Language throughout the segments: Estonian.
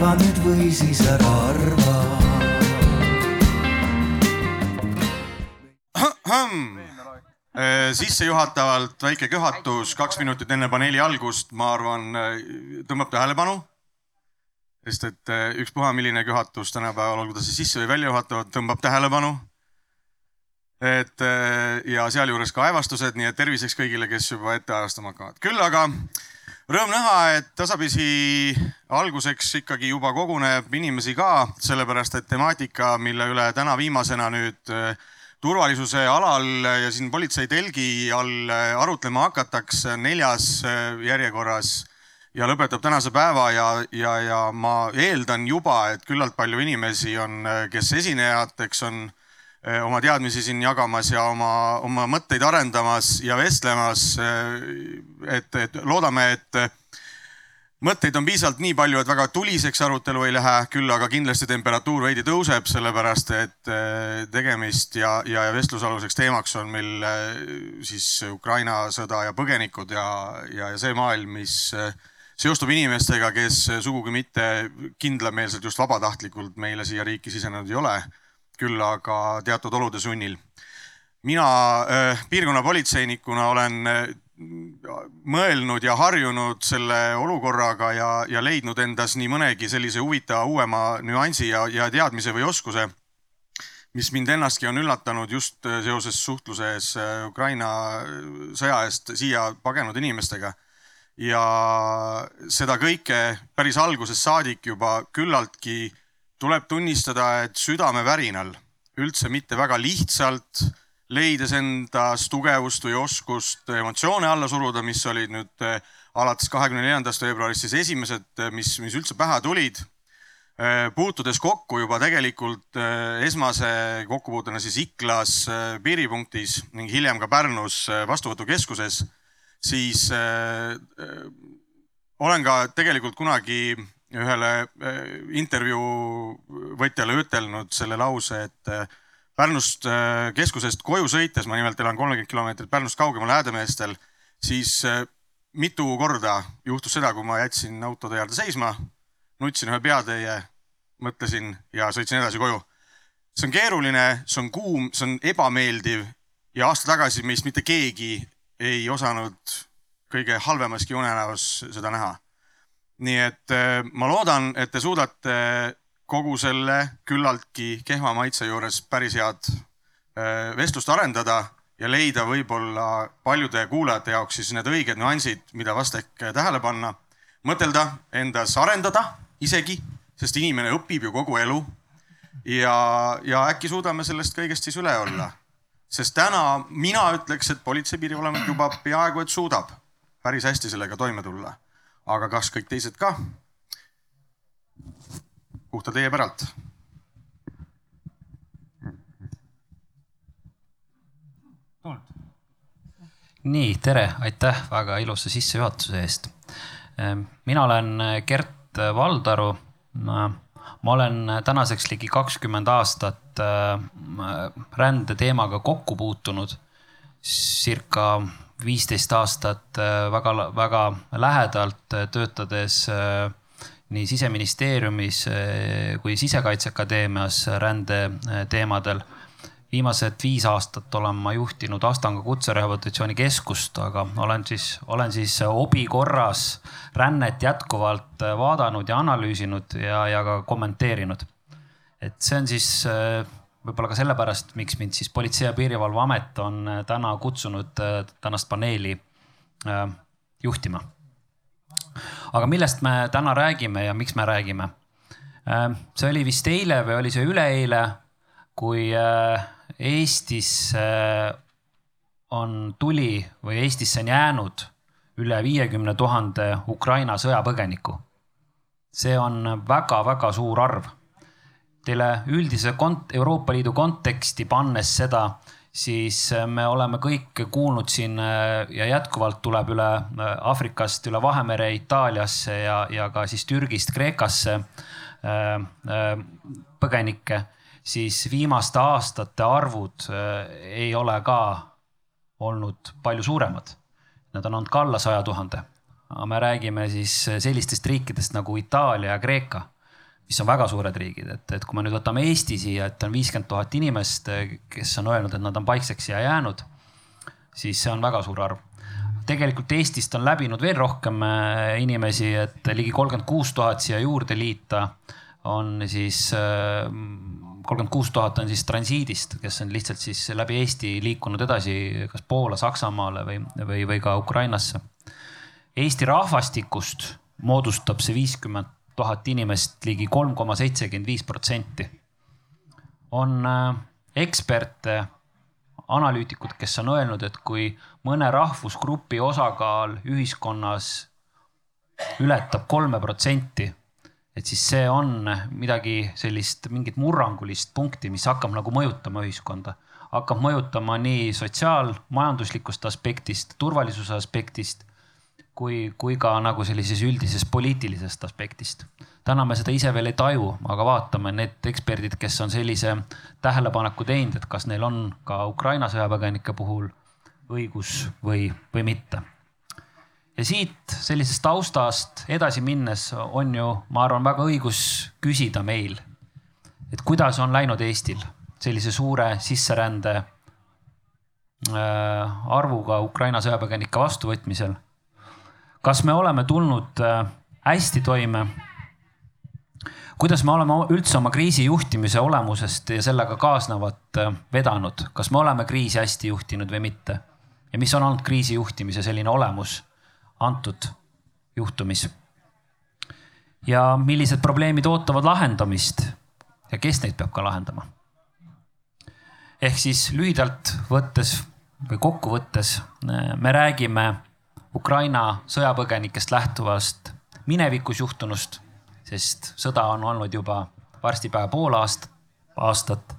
arva nüüd või siis ära arva Äh, sissejuhatavalt väike köhatus, kaks minutit enne paneeli algust, ma arvan, äh, tõmbab tähelepanu. sest et äh, ükspuha, milline köhatus tänapäeval, olgu ta siis sisse või välja juhatav, tõmbab tähelepanu. et ja sealjuures ka aevastused, nii et terviseks kõigile, kes juba ette ajastama hakkavad. küll aga rõõm näha, et tasapisi alguseks ikkagi juba koguneb inimesi ka, sellepärast et temaatika, mille üle täna viimasena nüüd äh, turvalisuse alal ja siin politsei telgi all arutlema hakatakse neljas äh, järjekorras ja lõpetab tänase päeva ja, ja, ja ma eeldan juba, et küllalt palju inimesi on, äh, kes esinejateks on äh, oma teadmisi siin jagamas ja oma, oma mõtteid arendamas ja vestlemas. et, et loodame, et mõtteid on piisavalt nii palju, et väga tuliseks arutelu ei lähe, küll aga kindlasti temperatuur veidi tõuseb, sellepärast et tegemist ja, ja vestlusaluseks teemaks on meil siis Ukraina sõda ja põgenikud ja, ja, ja see maailm, mis seostub inimestega, kes sugugi mitte kindlameelselt just vabatahtlikult meile siia riiki sisenenud ei ole, küll aga teatud olude sunnil. mina piirkonna politseinikuna olen mõelnud ja harjunud selle olukorraga ja, ja leidnud endas nii mõnegi sellise huvitava uuema nüansi ja, ja teadmise või oskuse, mis mind ennastki on üllatanud just äh, seoses suhtluses äh, Ukraina sõja eest siia pagenud inimestega. ja seda kõike päris algusest saadik juba küllaltki tuleb tunnistada, et südamevärinal üldse mitte väga lihtsalt leides endas tugevust või oskust emotsioone alla suruda, mis olid nüüd eh, alates kahekümne neljandast veebruarist siis esimesed, eh, mis, mis üldse pähe tulid. Eh, puutudes kokku juba tegelikult esmase kokkupuutena siis Iklas piiripunktis ning hiljem ka Pärnus vastuvõtukeskuses, siis olen ka tegelikult kunagi ühele intervjuu võtjale ütelnud selle lause, et Pärnust äh, keskusest koju sõites, ma nimelt elan kolmkümmend kilomeetrit Pärnust kaugemal Häädemeestel, siis mitu korda juhtus seda, kui ma jätsin auto tee äärde seisma, nutsin ühe peateie, mõtlesin ja sõitsin edasi koju. see on keeruline, see on kuum, see on ebameeldiv ja aasta tagasi meist mitte keegi ei osanud kõige halvemaski unenäos seda näha. Nii et äh, ma loodan, et te suudate kogu selle küllaltki kehva maitse juures päris head äh, vestlust arendada ja leida võib-olla paljude kuulajate jaoks siis need õiged nüansid, mida vast ehk tähele panna. mõtelda, endas arendada isegi, sest inimene õpib ju kogu elu. ja, ja äkki suudame sellest kõigest siis üle olla. sest täna mina ütleks, et Politsei- ja Piirivalveamet juba peaaegu et suudab päris hästi sellega toime tulla. Aga kas kõik teised ka? puhta teie päralt. nii, tere, aitäh väga ilusa sissejuhatuse eest. Ehm, mina olen Gert Valdaru. ma olen tänaseks ligi kakskümmend aastat rändeteemaga kokku puutunud. circa viisteist aastat ehm, väga, väga lähedalt töötades nii siseministeeriumis kui Sisekaitseakadeemias rändeteemadel. viimased viis aastat olen ma juhtinud Astanga Kutserehabilitatsiooni Keskust, aga olen siis, olen siis hobi korras rännet jätkuvalt vaadanud ja analüüsinud ja, ja ka kommenteerinud. et see on siis võib-olla ka sellepärast, miks mind siis Politsei- ja Piirivalveamet on eh, täna kutsunud tänast paneeli juhtima aga millest me täna räägime ja miks me räägime? Äh, see oli vist eile või oli see üleeile, kui äh, Eestisse on tuli või Eestisse on jäänud üle viiekümne tuhande Ukraina sõjapõgeniku. see on väga-väga suur arv. Teile üldise kont-, Euroopa Liidu konteksti pannes seda siis äh, me oleme kõik kuulnud siin äh, ja jätkuvalt tuleb üle äh, Aafrikast üle Vahemere Itaaliasse ja, ja ka siis Türgist Kreekasse põgenikke, siis viimaste aastate arvud ei ole ka olnud palju suuremad. Nad on olnud ka alla saja tuhande. aga me räägime siis sellistest riikidest nagu Itaalia ja Kreeka, mis on väga suured riigid, et, et kui me nüüd võtame Eesti siia, et on viiskümmend tuhat inimest, kes on öelnud, et nad on paikseks siia jäänud, siis see on väga suur arv. tegelikult Eestist on läbinud veel rohkem äh, inimesi, et ligi kolmkümmend kuus tuhat siia juurde liita on siis äh, kolmkümmend kuus tuhat on siis transiidist, kes on lihtsalt siis läbi Eesti liikunud edasi kas Poola, Saksamaale või, või, või ka Ukrainasse. Eesti rahvastikust moodustab see viiskümmend tuhat inimest ligi kolm koma seitsekümmend viis protsenti. on äh, eksperte, analüütikud, kes on öelnud, et kui mõne rahvusgrupi osakaal ühiskonnas ületab kolme protsenti, et siis see on midagi sellist, mingit murrangulist punkti, mis hakkab nagu mõjutama ühiskonda. hakkab mõjutama nii sotsiaalmajanduslikust aspektist, turvalisuse aspektist kui, kui ka nagu sellises üldises poliitilisest aspektist. täna me seda ise veel ei taju, aga vaatame need eksperdid, kes on sellise tähelepaneku teinud, et kas neil on ka Ukraina sõjapõgenike puhul õigus või, või mitte. ja siit sellisest taustast edasi minnes on ju, ma arvan, väga õigus küsida meil, et kuidas on läinud Eestil sellise suure sisserände äh, arvuga Ukraina sõjapõgenike vastuvõtmisel kas me oleme tulnud äh, hästi toime? kuidas me oleme üldse oma kriisi juhtimise olemusest ja sellega kaasnevat äh, vedanud, kas me oleme kriisi hästi juhtinud või mitte? ja mis on olnud kriisi juhtimise selline olemus antud juhtumis? ja millised probleemid ootavad lahendamist ja kes neid peab ka lahendama? ehk siis lühidalt võttes või kokkuvõttes äh, me räägime Ukraina sõjapõgenikest lähtuvast minevikus juhtunust, sest sõda on olnud juba varsti pea pool aastat, aastat.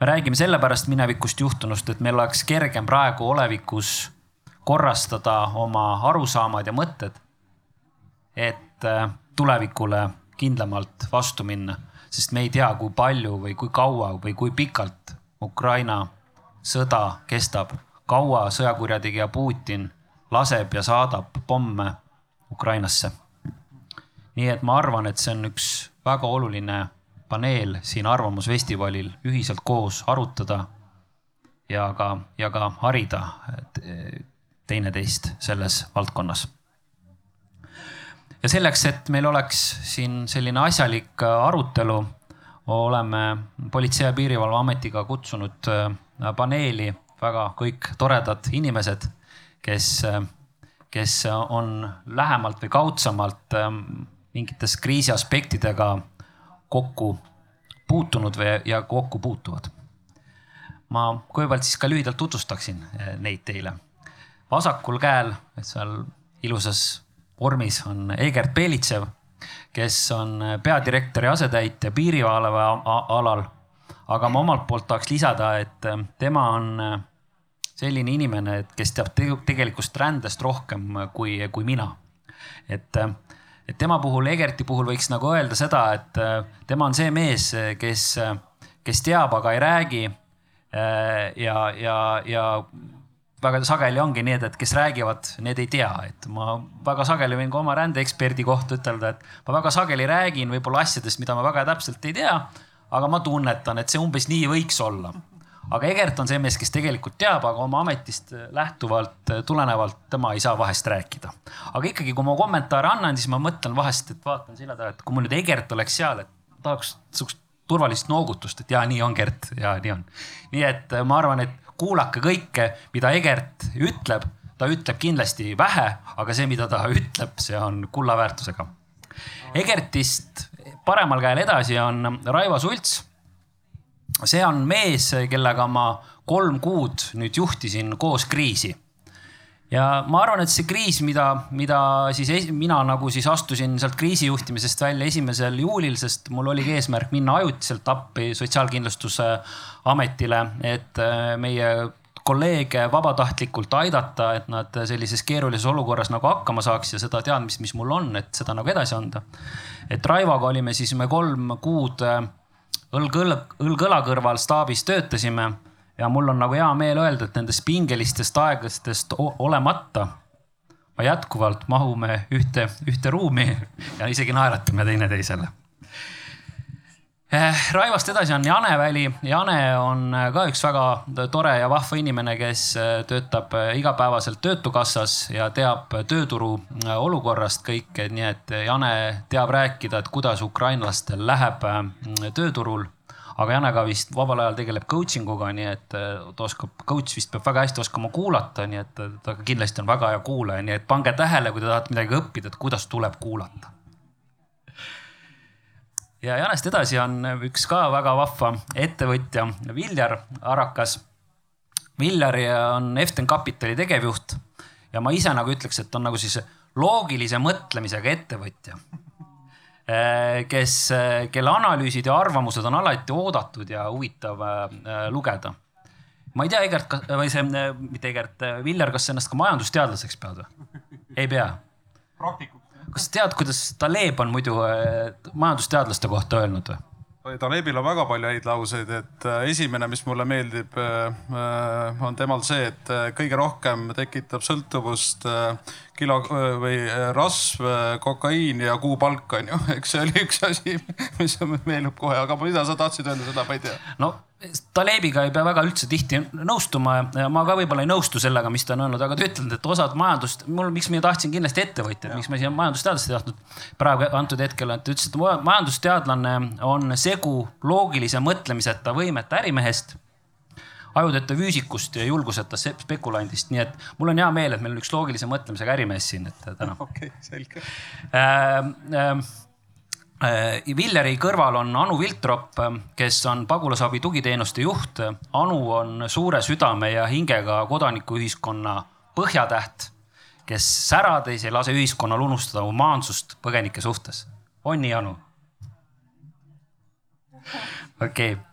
me räägime sellepärast minevikust juhtunust, et meil oleks kergem praegu olevikus korrastada oma arusaamad ja mõtted, et äh, tulevikule kindlamalt vastu minna, sest me ei tea, kui palju või kui kaua või kui pikalt Ukraina sõda kestab, kaua sõjakurjategija Putin laseb ja saadab pomme Ukrainasse. nii et ma arvan, et see on üks väga oluline paneel siin Arvamusfestivalil ühiselt koos arutada ja ka, ja ka harida teineteist selles valdkonnas. ja selleks, et meil oleks siin selline asjalik arutelu, oleme Politsei- ja Piirivalveametiga kutsunud paneeli väga kõik toredad inimesed kes, kes on lähemalt või kaudsemalt ähm, mingites kriisi aspektidega kokku puutunud või, ja kokku puutuvad. ma kõigepealt siis ka lühidalt tutvustaksin äh, neid teile. vasakul käel, seal ilusas vormis on Egert Belitsev, kes on peadirektori asetäitja piirivalve alal. aga ma omalt poolt tahaks lisada, et äh, tema on äh, selline inimene, kes teab tegelikust rändest rohkem kui, kui mina. et, et tema puhul, Egerti puhul võiks nagu öelda seda, et tema on see mees, kes, kes teab, aga ei räägi. ja, ja, ja väga sageli ongi et, et kes räägivad, need ei tea, et ma väga sageli võin ka oma rändeeksperdi kohta ütelda, et ma väga sageli räägin võib-olla asjadest, mida ma väga täpselt ei tea. aga ma tunnetan, et see umbes nii võiks olla aga Egert on see mees, kes tegelikult teab, aga oma ametist lähtuvalt, tulenevalt tema ei saa vahest rääkida. aga ikkagi, kui ma kommentaare annan, siis ma mõtlen vahest, et vaatan selja taha, et kui mul nüüd Egert oleks seal, et tahaks sihukest turvalist noogutust, et ja nii on, Gert, ja nii on. nii et ma arvan, et kuulake kõike, mida Egert ütleb, ta ütleb kindlasti vähe, aga see, mida ta ütleb, see on kulla väärtusega. Egertist paremal käel edasi on Raivo Sults see on mees, kellega ma kolm kuud nüüd juhtisin koos kriisi. ja ma arvan, et see kriis, mida, mida siis mina nagu siis astusin sealt kriisijuhtimisest välja esimesel juulil, sest mul oligi eesmärk minna ajutiselt appi Sotsiaalkindlustusametile, et äh, meie kolleege vabatahtlikult aidata, et nad sellises keerulises olukorras nagu hakkama saaks ja seda teadmist, mis mul on, et seda nagu edasi anda. et Raivoga olime siis me kolm kuud äh, õlg õlg, õlg õla kõrval staabis töötasime ja mul on nagu hea meel öelda, et nendest pingelistest aegadest olemata ma jätkuvalt mahume ühte, ühte ruumi ja isegi naeratame teineteisele. Eh, Raivast edasi on Jane Väli. Jane on eh, ka üks väga tore ja vahva inimene, kes eh, töötab igapäevaselt Töötukassas ja teab tööturu olukorrast kõike, nii et Jane teab rääkida, et kuidas ukrainlastel läheb tööturul. Aga Jane ka vist vabal ajal tegeleb coaching uga, nii et ta oskab, coach vist peab väga hästi oskama kuulata, nii et ta kindlasti on väga hea kuulaja, nii et pange tähele, kui te tahate midagi õppida, et kuidas tuleb kuulata ja Janest edasi on üks ka väga vahva ettevõtja, Viljar Arakas. Viljar on Eften Kapitali tegevjuht ja ma ise nagu ütleks, et on nagu siis loogilise mõtlemisega ettevõtja. Kes, kelle analüüsid ja arvamused on alati oodatud ja huvitav eh, lugeda. ma ei tea, Egert, või see, mitte Egert, Viljar, kas sa ennast ka majandusteadlaseks pead või? ei pea? praktikum kas tead, kuidas Taleb on muidu äh, majandusteadlaste kohta öelnud või? Talebil on väga palju häid lauseid, et äh, esimene, mis mulle meeldib, äh, on temal see, et kõige rohkem tekitab sõltuvust kilo või rasv, kokaiin ja kuupalk on ju, eks see oli üks asi, mis meenub kohe, aga mida sa tahtsid öelda, seda ma ei tea. no Talebiga ei pea väga üldse tihti nõustuma ja ma ka võib-olla ei nõustu sellega, mis ta on öelnud, aga ta ütelnud, et osad majandust, mul, miks ma tahtsin kindlasti ettevõtjad, miks ma siia majandusteadlast ei tahtnud praegu antud hetkel, et ta ütles, et majandusteadlane on segu loogilise mõtlemiseta võimete ärimehest ajudeta füüsikust ja julguseta spekulandist, nii et mul on hea meel, et meil on üks loogilise mõtlemisega ärimees siin, et täna. okei okay,, selge äh,. Äh, Äh, Villeri kõrval on Anu Viltrop, kes on pagulasabi tugiteenuste juht. Anu on suure südame ja hingega kodanikuühiskonna põhjatäht, kes särades ei lase ühiskonnal unustada humaansust põgenike suhtes. on nii, Anu? okei okay.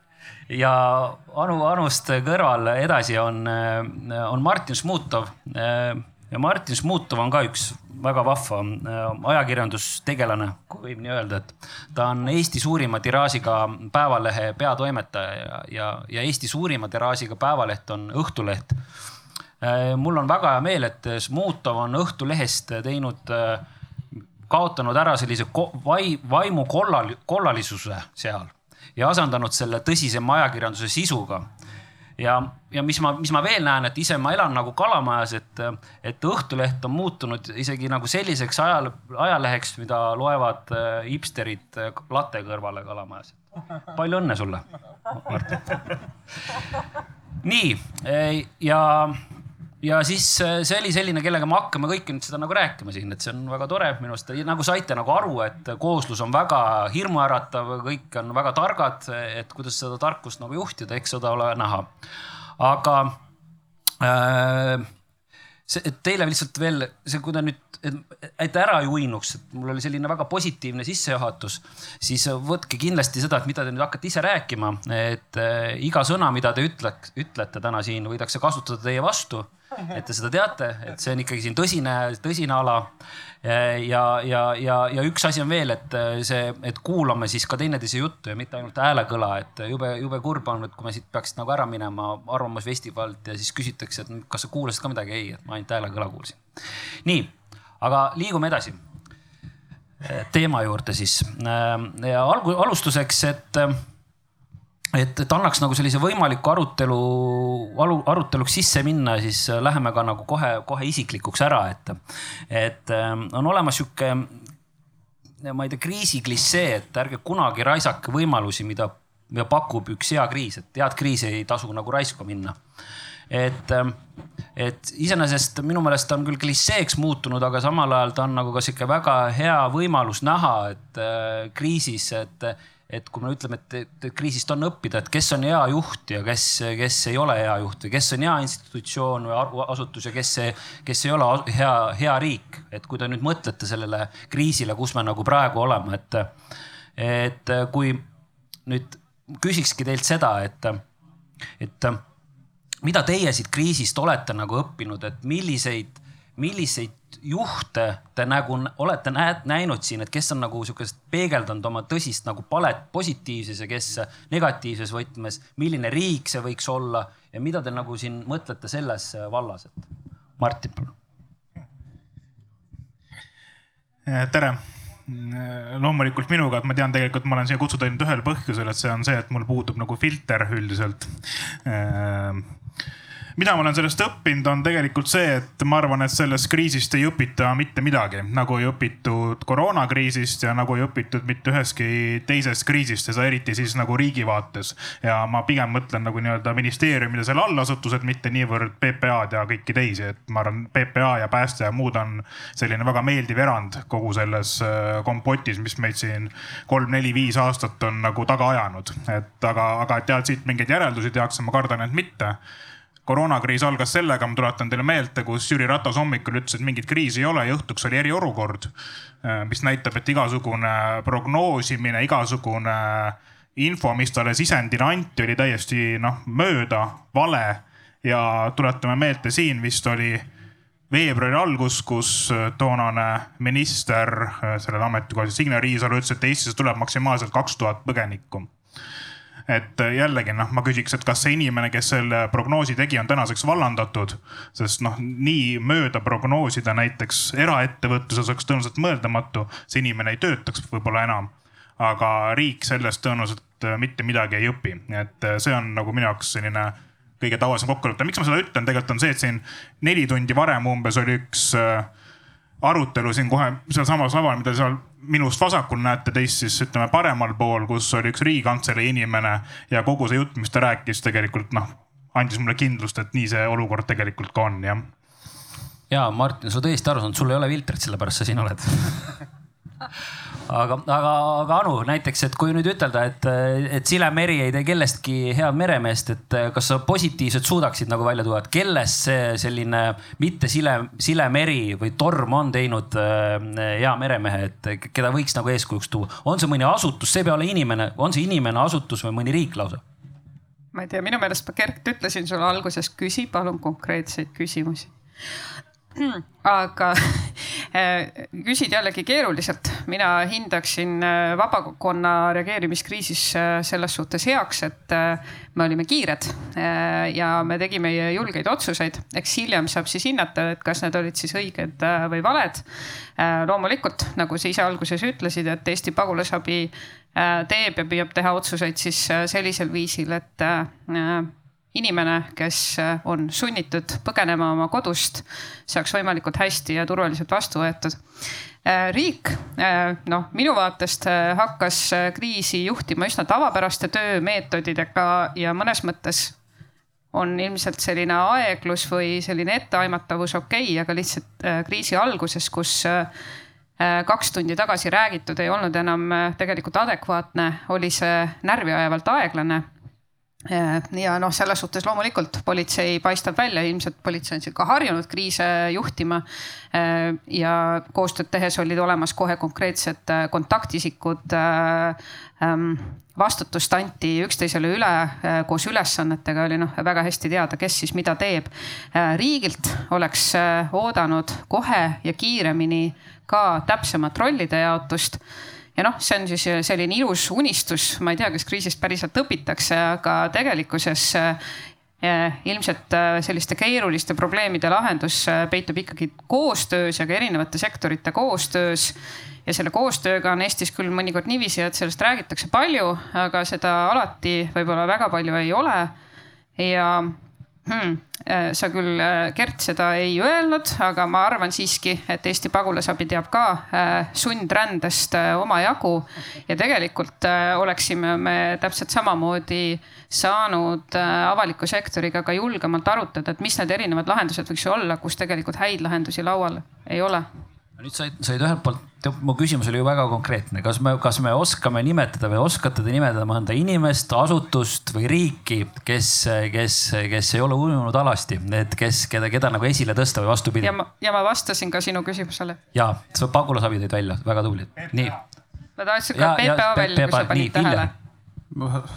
Ja Anu, Anust kõrval edasi on, on Martin Šmutov ja Martin Šmutov on ka üks väga vahva äh, ajakirjandustegelane, kui võib nii öelda, et ta on Eesti suurima tiraažiga Päevalehe peatoimetaja ja, ja, ja Eesti suurima tiraažiga päevaleht on Õhtuleht. Äh, mul on väga hea meel, et Šmutov on Õhtulehest teinud, äh, kaotanud ära sellise vai, vaimu kollal, kollalisuse seal ja asendanud selle tõsisema ajakirjanduse sisuga ja, ja mis ma, mis ma veel näen, et ise ma elan nagu Kalamajas, et, et Õhtuleht on muutunud isegi nagu selliseks ajal, ajaleheks, mida loevad äh, hipsterid äh, latte kõrvale Kalamajas. palju õnne sulle, Mart. nii ja ja siis äh, see oli selline, kellega me hakkame kõike nüüd seda nagu rääkima siin, et see on väga tore minu arust, nagu saite nagu aru, et kooslus on väga hirmuäratav, kõik on väga targad, et kuidas seda tarkust nagu juhtida, eks seda ole näha. aga äh, see, teile lihtsalt veel see, kui te nüüd, et ära ei uinuks, et mul oli selline väga positiivne sissejuhatus, siis võtke kindlasti seda, et mida te nüüd hakkate ise rääkima, et äh, iga sõna, mida te ütleks, ütlete täna siin, võidakse kasutada teie vastu et te seda teate, et see on ikkagi siin tõsine, tõsine ala. ja, ja, ja, ja üks asi on veel, et see, et kuulame siis ka teineteise juttu ja mitte ainult häälekõla, et jube, jube kurb on, et kui me siit peaks nagu ära minema Arvamusfestivalilt ja siis küsitakse, et kas sa kuulasid ka midagi, ei, et ma ainult häälekõla kuulsin. nii, aga liigume edasi teema juurde siis ja algu-, alustuseks, et et, et annaks nagu sellise võimaliku arutelu, aruteluks sisse minna, siis äh, läheme ka nagu kohe, kohe isiklikuks ära, et, et ähm, on olemas sihuke, ma ei tea, kriisi klišee, et ärge kunagi raisake võimalusi, mida, mida pakub üks hea kriis, et head kriisi ei tasu nagu raisku minna. et, ähm, et iseenesest minu meelest on küll klišeeks muutunud, aga samal ajal ta on nagu ka sihuke väga hea võimalus näha, et äh, kriisis, et et kui me ütleme, et kriisist on õppida, et kes on hea juht ja kes, kes ei ole hea juht või kes on hea institutsioon või asutus ja kes, kes ei ole hea, hea riik. et kui te nüüd mõtlete sellele kriisile, kus me nagu praegu oleme, et, et kui nüüd küsikski teilt seda, et, et mida teie siit kriisist olete nagu õppinud, et milliseid, milliseid juhte te nagu olete näinud siin, et kes on nagu sihukest peegeldanud oma tõsist nagu palet positiivses ja kes negatiivses võtmes, milline riik see võiks olla ja mida te nagu siin mõtlete selles vallas, et? Martin, palun. tere, loomulikult minuga, et ma tean tegelikult, ma olen siia kutsutud ainult ühel põhjusel, et see on see, et mul puudub nagu filter üldiselt mida ma olen sellest õppinud, on tegelikult see, et ma arvan, et sellest kriisist ei õpita mitte midagi, nagu ei õpitud koroonakriisist ja nagu ei õpitud mitte ühestki teisest kriisist ja seda eriti siis nagu riigi vaates. ja ma pigem mõtlen nagu nii-öelda ministeeriumid ja selle allasutused, mitte niivõrd PPA-d ja kõiki teisi, et ma arvan, PPA ja pääste ja muud on selline väga meeldiv erand kogu selles äh, kompotis, mis meid siin kolm-neli-viis aastat on nagu taga ajanud. et aga, aga et jah, siit mingeid järeldusi tehakse, ma kardan, et mitte koroonakriis algas sellega, ma tuletan teile meelde, kus Jüri Ratas hommikul ütles, et mingit kriisi ei ole ja õhtuks oli eriolukord. Äh, mis näitab, et igasugune prognoosimine, igasugune info, mis talle sisendina anti, oli täiesti noh mööda, vale. ja tuletame meelde, siin vist oli veebruari algus, kus toonane minister, äh, sellel ametikohal Signe Riisalo ütles, et Eestisse tuleb maksimaalselt kaks tuhat põgenikku et äh, jällegi noh, ma küsiks, et kas see inimene, kes selle prognoosi tegi, on tänaseks vallandatud. sest noh, nii mööda prognoosida näiteks eraettevõtluses oleks tõenäoliselt mõeldamatu, see inimene ei töötaks võib-olla enam. aga riik sellest tõenäoliselt äh, mitte midagi ei õpi, et äh, see on nagu minu jaoks selline kõige tavalisem kokkulepe. miks ma seda ütlen, tegelikult on see, et siin neli tundi varem umbes oli üks arutelu siin kohe sealsamas laval, mida seal minust vasakul näete teist siis ütleme paremal pool, kus oli üks riigikantselei inimene ja kogu see jutt, mis ta rääkis, tegelikult noh, andis mulle kindlust, et nii see olukord tegelikult ka on, jah. ja Martin, sa tõesti aru saanud, sul ei ole filtrit, sellepärast sa siin oled aga, aga, aga Anu näiteks, et kui nüüd ütelda, et, et silemeri ei tee kellestki head meremeest, et kas sa positiivselt suudaksid nagu välja tuua, et kellest see selline mitte sile, silemeri või torm on teinud äh, hea meremehe, et keda võiks nagu eeskujuks tuua? on see mõni asutus, see ei pea olema inimene, on see inimene, asutus või mõni riik lausa? ma ei tea, minu meelest ma Gert ütlesin sulle alguses, küsi palun konkreetseid küsimusi aga äh, küsid jällegi keeruliselt, mina hindaksin äh, vabakonna reageerimiskriisis äh, selles suhtes heaks, et me olime kiired ja me tegime julgeid otsuseid. eks hiljem saab siis hinnata, et kas need olid siis õiged või valed. loomulikult, nagu sa ise alguses ütlesid, et Eesti pagulasabi teeb ja püüab teha otsuseid siis sellisel viisil, et inimene, kes äh, on sunnitud põgenema oma kodust, saaks võimalikult hästi ja turvaliselt vastu võetud. Äh, riik, äh, noh, minu vaatest hakkas kriisi juhtima üsna tavapäraste töömeetodidega ja mõnes mõttes on ilmselt selline aeglus või selline etteaimatavus okei okay,, aga lihtsalt kriisi alguses, kus kaks tundi tagasi räägitud ei olnud enam tegelikult adekvaatne, oli see närviajavalt aeglane Äh, ja noh, selles suhtes loomulikult politsei paistab välja, ilmselt politsei on ka harjunud kriise juhtima. Äh, ja koostööd tehes olid olemas kohe konkreetsed äh, kontaktisikud. Ähm, vastutust anti üksteisele üle koos ülesannetega oli noh, väga hästi teada, kes siis mida teeb. riigilt oleks oodanud kohe ja kiiremini ka täpsemat rollide jaotust ja noh, see on siis selline ilus unistus, ma ei tea, kas kriisist päriselt õpitakse, aga tegelikkuses eh, ilmselt eh, selliste keeruliste probleemide lahendus peitub ikkagi koostöös ja ka erinevate sektorite koostöös. ja selle koostööga on Eestis küll mõnikord niiviisi, et sellest räägitakse palju, aga seda alati võib-olla väga palju ei ole. ja hmm, äh, sa küll, äh, Gert, seda ei öelnud, aga ma arvan siiski, et Eesti pagulasabi teab ka äh, sundrändest omajagu. ja tegelikult oleksime me täpselt samamoodi saanud avaliku sektoriga ka julgemalt arutada, et mis need erinevad lahendused võiks olla, kus tegelikult häid lahendusi laual ei ole nüüd said, said ühelt poolt, mu küsimus oli ju väga konkreetne, kas me, kas me oskame nimetada või oskate te nimetada mõnda inimest, asutust või riiki, kes, kes, kes ei ole ujunud alasti, et kes, keda, keda nagu esile tõsta või vastupidi? ja ma, ja ma vastasin ka sinu küsimusele. ja, sa pagulasabi tõid välja, väga tublid, nii. ma tahtsin ka PPA välja, kui sa panid tähele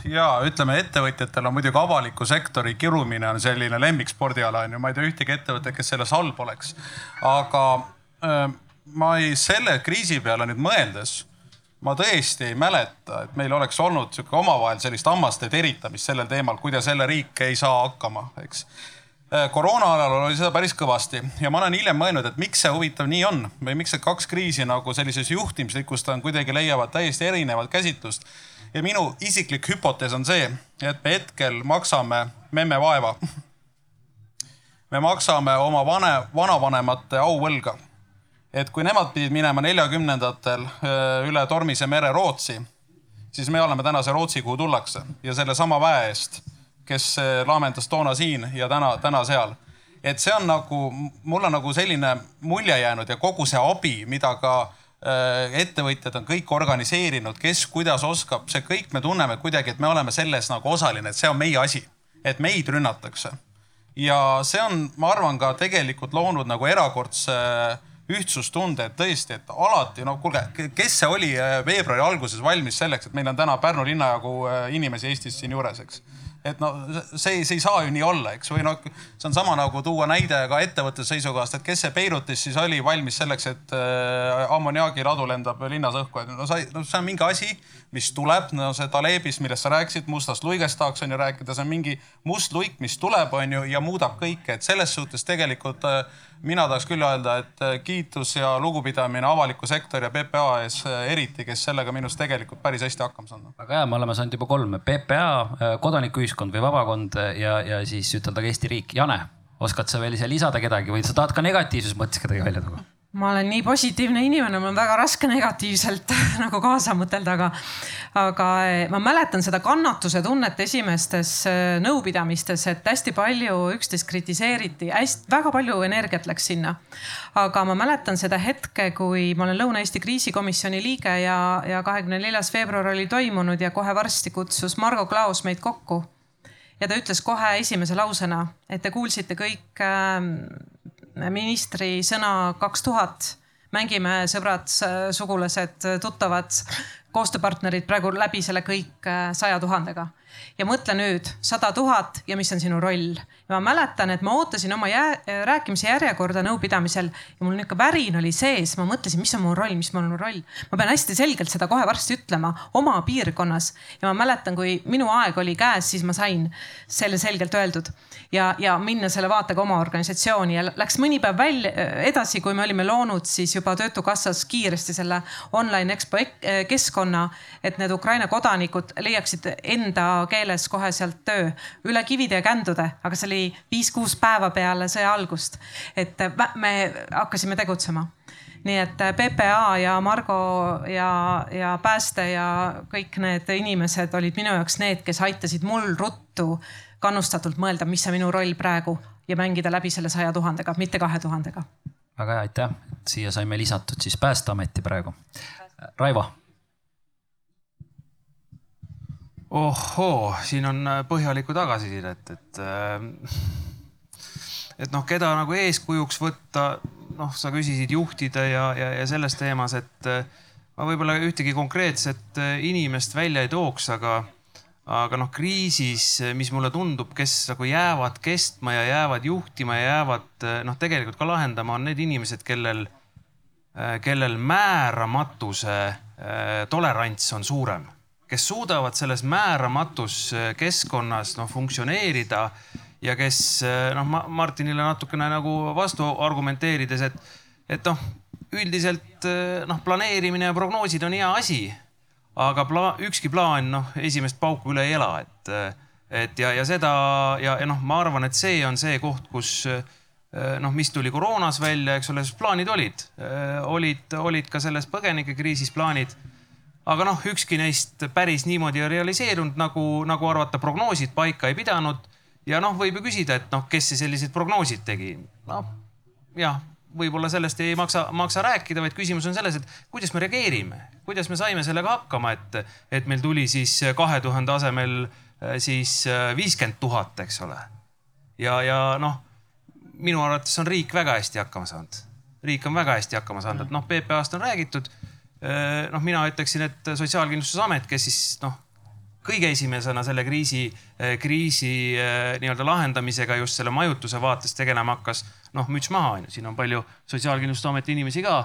ja ütleme, ettevõtjatel on muidugi avaliku sektori kirumine on selline lemmikspordiala on ju, ma ei tea ühtegi ettevõtet, kes selles halb oleks. aga äh, ma ei, selle kriisi peale nüüd mõeldes, ma tõesti ei mäleta, et meil oleks olnud sihuke omavahel sellist hammaste teritamist sellel teemal, kuidas jälle riik ei saa hakkama, eks. koroona ajal oli seda päris kõvasti ja ma olen hiljem mõelnud, et miks see huvitav nii on või miks need kaks kriisi nagu sellises juhtimislikust on kuidagi leiavad täiesti erinevat käsitlust. ja minu isiklik hüpotees on see, et me hetkel maksame memme vaeva. me maksame oma vane, vanavanemate auvõlga. Et kui nemad pidid minema neljakümnendatel üle tormise mere Rootsi, siis me oleme täna see Rootsi, kuhu tullakse ja sellesama väe eest kes laamendas toona siin ja täna, täna seal. et see on nagu, mul on nagu selline mulje jäänud ja kogu see abi, mida ka äh, ettevõtjad on kõik organiseerinud, kes kuidas oskab, see kõik me tunneme kuidagi, et me oleme selles nagu osaline, et see on meie asi, et meid rünnatakse. ja see on, ma arvan, ka tegelikult loonud nagu erakordse ühtsustunde, et tõesti, et alati, no kuulge, kes see oli äh, veebruari alguses valmis selleks, et meil on täna Pärnu linna jagu äh, inimesi Eestis siin juures, eks? Et no see, see ei saa ju nii olla, eks, või noh, see on sama nagu tuua näide ka ettevõtte seisukohast, et kes see Beirutis siis oli valmis selleks, et äh, ammoniaagiladu lendab linnas õhku, et no sa, no see on mingi asi, mis tuleb, no see Talebis, millest sa rääkisid, mustast luigest tahaks on ju rääkida, see on mingi must luik, mis tuleb, on ju, ja muudab kõike, et selles suhtes tegelikult äh, mina tahaks küll öelda, et äh, kiitus ja lugupidamine avaliku sektori ja PPA ees äh, eriti, kes sellega minu arust tegelikult päris hästi hakkama saanud. väga hea, me oleme saanud juba kolm, PPA, äh, kodanikuühiskond või vabakond ja, ja siis ütelda ka Eesti riik. Jane, oskad sa veel ise lisada kedagi või sa tahad ka negatiivses mõttes kedagi välja tuua? Ma olen nii positiivne inimene, mul on väga raske negatiivselt nagu kaasa mõtelda, aga, aga eh, ma mäletan seda kannatuse tunnet esimestes eh, nõupidamistes, et hästi palju üksteist kritiseeriti, hästi, väga palju energiat läks sinna. aga ma mäletan seda hetke, kui ma olen Lõuna-Eesti kriisikomisjoni liige ja, ja kahekümne neljas veebruar oli toimunud ja kohe varsti kutsus Margo Klaos meid kokku. ja ta ütles kohe esimese lausena, et te kuulsite kõik äh, ministri sõna kaks tuhat. mängime sõbrad, sugulased, tuttavad, koostööpartnerid praegu läbi selle kõik äh, saja tuhandega ja mõtle nüüd sada tuhat ja mis on sinu roll. Ja ma mäletan, et ma ootasin oma jää, rääkimise järjekorda nõupidamisel ja mul nihuke värin oli sees, ma mõtlesin, mis on mu roll, mis on mu roll. ma pean hästi selgelt seda kohe varsti ütlema oma piirkonnas. Ja ma mäletan, kui minu aeg oli käes, siis ma sain selle selgelt öeldud. Ja, ja minna selle vaatega oma organisatsiooni. Ja läks mõni päev välja edasi, kui me olime loonud siis juba Töötukassas kiiresti selle online EXPO keskkonna, et need Ukraina kodanikud leiaksid enda keeles kohe sealt töö. Üle kivide ja kändude, aga see oli viis-kuus päeva peale sõja algust. et me hakkasime tegutsema nii et PPA ja Margo ja, ja pääste ja kõik need inimesed olid minu jaoks need, kes aitasid mul ruttu kannustatult mõelda, mis see minu roll praegu ja mängida läbi selle saja tuhandega, mitte kahe tuhandega. väga hea, aitäh, siia saime lisatud siis Päästeameti praegu. Raivo ohoo, siin on äh, põhjalikku tagasisidet, et äh, et noh, keda nagu eeskujuks võtta, noh, sa küsisid juhtide ja, ja, ja selles teemas, et äh, ma võib-olla ühtegi konkreetset inimest välja ei tooks, aga, aga noh, kriisis, mis mulle tundub, kes nagu jäävad kestma ja jäävad juhtima ja jäävad noh, tegelikult ka lahendama, on need inimesed, kellel, kellel määramatus tolerants on suurem kes suudavad selles määramatus äh, keskkonnas noh funktsioneerida ja kes äh, noh, Martinile natukene nagu vastu argumenteerides, et, et noh, üldiselt äh, noh, planeerimine ja prognoosid on hea asi, aga pla, ükski plaan noh, esimest pauku üle ei ela, et, et ja, ja seda ja, ja noh, ma arvan, et see on see koht, kus noh, mis tuli koroonas välja, eks ole, plaanid olid, olid, olid ka selles põgenikekriisis plaanid aga noh, ükski neist päris niimoodi ei realiseerunud, nagu, nagu arvata, prognoosid paika ei pidanud. ja noh, võib ju küsida, et noh, kes see sellised prognoosid tegi. noh, jah, võib-olla sellest ei maksa, maksa rääkida, vaid küsimus on selles, et kuidas me reageerime, kuidas me saime sellega hakkama, et, et meil tuli siis kahe tuhande asemel äh, siis äh, viiskümmend tuhat, eks ole. ja, ja noh, minu arvates on riik väga hästi hakkama saanud. riik on väga hästi hakkama saanud, et noh, PPA-st on räägitud noh, mina ütleksin, et Sotsiaalkindlustusamet, kes siis noh, kõige esimesena selle kriisi, äh, kriisi äh, nii-öelda lahendamisega just selle majutuse vaates tegelema hakkas. noh, müts maha, on ju, siin on palju Sotsiaalkindlustusameti inimesi ka.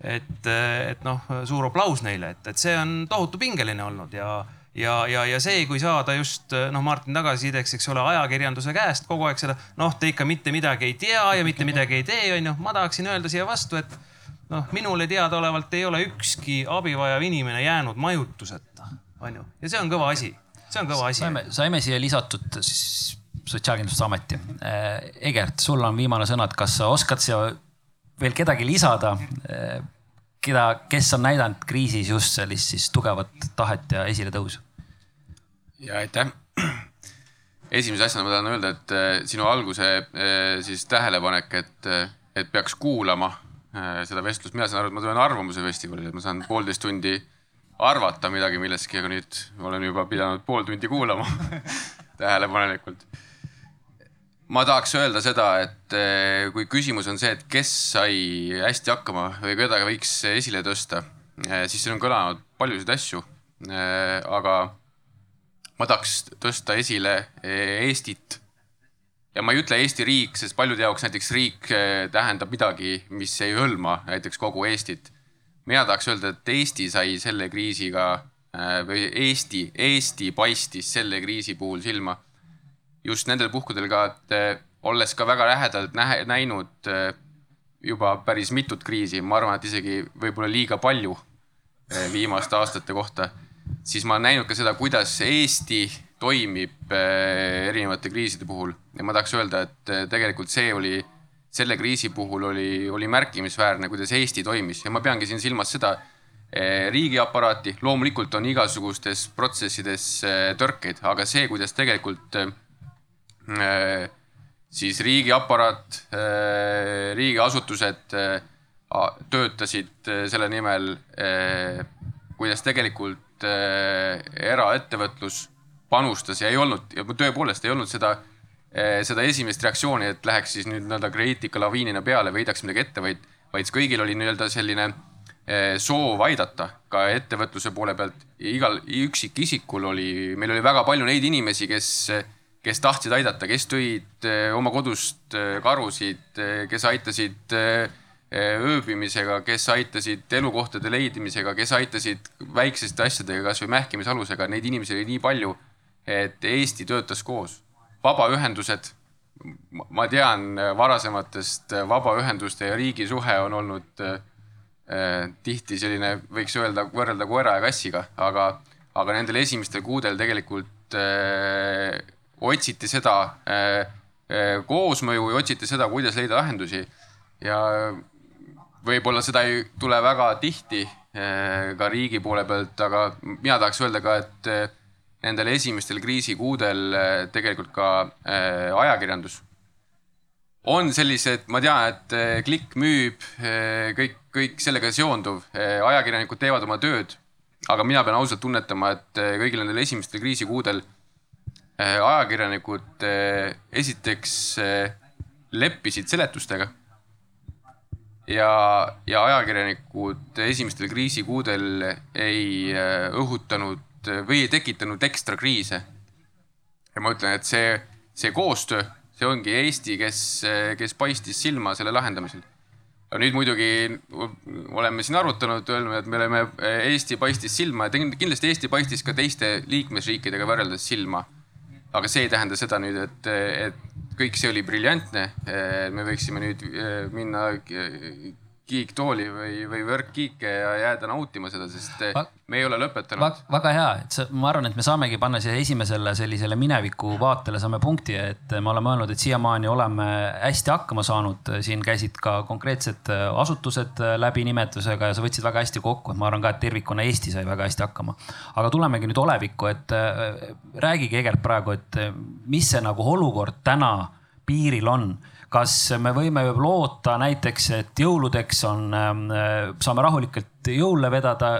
et, et noh, suur aplaus neile, et, et see on tohutu pingeline olnud ja, ja, ja, ja see, kui saada just noh, Martin tagasisideks, eks ole, ajakirjanduse käest kogu aeg seda, noh, te ikka mitte midagi ei tea ja mitte midagi ei tee, onju. ma tahaksin öelda siia vastu, et noh, minule teadaolevalt ei ole ükski abi vajav inimene jäänud majutuseta, onju. ja see on kõva asi, see on kõva asi. saime, saime siia lisatud siis Sotsiaalkindlustusameti. Egert, sul on viimane sõna, et kas sa oskad siia veel kedagi lisada, keda, kes on näidanud kriisis just sellist siis tugevat tahet ja esiletõusu? ja aitäh. esimese asjana ma tahan öelda, et äh, sinu alguse äh, siis tähelepanek, et, et peaks kuulama äh, seda vestlust, mina saan aru, et ma tulen Arvamuse festivalile, ma saan poolteist tundi arvata midagi millestki, aga nüüd olen juba pidanud pool tundi kuulama tähelepanelikult ma tahaks öelda seda, et eh, kui küsimus on see, et kes sai hästi hakkama või keda võiks esile tõsta, eh, siis siin on kõlanud paljusid asju. Aga ma tahaks tõsta esile Eestit. Ja ma ei ütle Eesti riik, sest paljude jaoks näiteks riik tähendab midagi, mis ei hõlma näiteks kogu Eestit. mina tahaks öelda, et Eesti sai selle kriisiga või Eesti, Eesti paistis selle kriisi puhul silma just nendel puhkudel ka, et eh, olles ka väga lähedalt nähe, näinud eh, juba päris mitut kriisi, ma arvan, et isegi võib-olla liiga palju eh, viimaste aastate kohta, siis ma olen näinud ka seda, kuidas Eesti toimib erinevate kriiside puhul. Ja ma tahaks öelda, et tegelikult see oli, selle kriisi puhul oli, oli märkimisväärne, kuidas Eesti toimis. Ja ma peangi siin silmas seda riigiaparaati, loomulikult on igasugustes protsessides tõrkeid, aga see, kuidas tegelikult siis riigiaparaat, riigiasutused töötasid selle nimel, kuidas tegelikult eraettevõtlus panustas ja ei olnud ja tõepoolest ei olnud seda, seda esimest reaktsiooni, et läheks siis nüüd nii-öelda kriitika laviinina peale või heidaks midagi ette, vaid, vaid kõigil oli nii-öelda selline soov aidata ka ettevõtluse poole pealt. igal üksikisikul oli, meil oli väga palju neid inimesi, kes kes tahtsid aidata, kes tõid eh, oma kodust eh, karusid, eh, kes aitasid ööbimisega, kes aitasid elukohtade leidimisega, kes aitasid väikseste asjadega, kasvõi mähkimisalusega, neid inimesi oli nii palju, et Eesti töötas koos. vabaühendused, ma tean varasematest vabaühenduste ja riigi suhe on olnud eh, tihti selline, võiks öelda, võrrelda koera ja kassiga, aga, aga nendel esimestel kuudel tegelikult eh, otsiti seda äh, äh, koosmõju ja otsiti seda, kuidas leida lahendusi. ja võib-olla seda ei tule väga tihti äh, ka riigi poole pealt, aga mina tahaks öelda ka, et nendel esimestel kriisikuudel tegelikult ka ajakirjandus on sellised, ma tean, et klikk müüb, kõik, kõik sellega seonduv, ajakirjanikud teevad oma tööd. aga mina pean ausalt tunnetama, et kõigil nendel esimestel kriisikuudel Äh, ajakirjanikud äh, esiteks äh, leppisid seletustega. ja, ja ajakirjanikud esimestel kriisikuudel ei õhutanud või ei tekitanud ekstra kriise. ja ma ütlen, et see, see koostöö, see ongi Eesti, kes, kes paistis silma selle lahendamisel aga nüüd muidugi oleme siin arutanud, öelnud, et me oleme, Eesti paistis silma ja kindlasti Eesti paistis ka teiste liikmesriikidega võrreldes silma aga see ei tähenda seda nüüd, et, et kõik see oli briljantne. me võiksime nüüd minna kiiktooli või, või võrkkiike ja jääda nautima seda, sest va me ei ole lõpetanud va. väga hea, et sa, ma arvan, et me saamegi panna siia esimesele sellisele mineviku vaatele saame punkti, et me oleme öelnud, et siiamaani oleme hästi hakkama saanud. siin käisid ka konkreetsed asutused läbi nimetusega ja sa võtsid väga hästi kokku, et ma arvan ka, et tervikuna Eesti sai väga hästi hakkama. aga tulemegi nüüd olevikku, et äh, räägige Egert praegu, et mis see nagu olukord täna piiril on kas me võime loota näiteks, et jõuludeks on, ähm, saame rahulikult jõule vedada,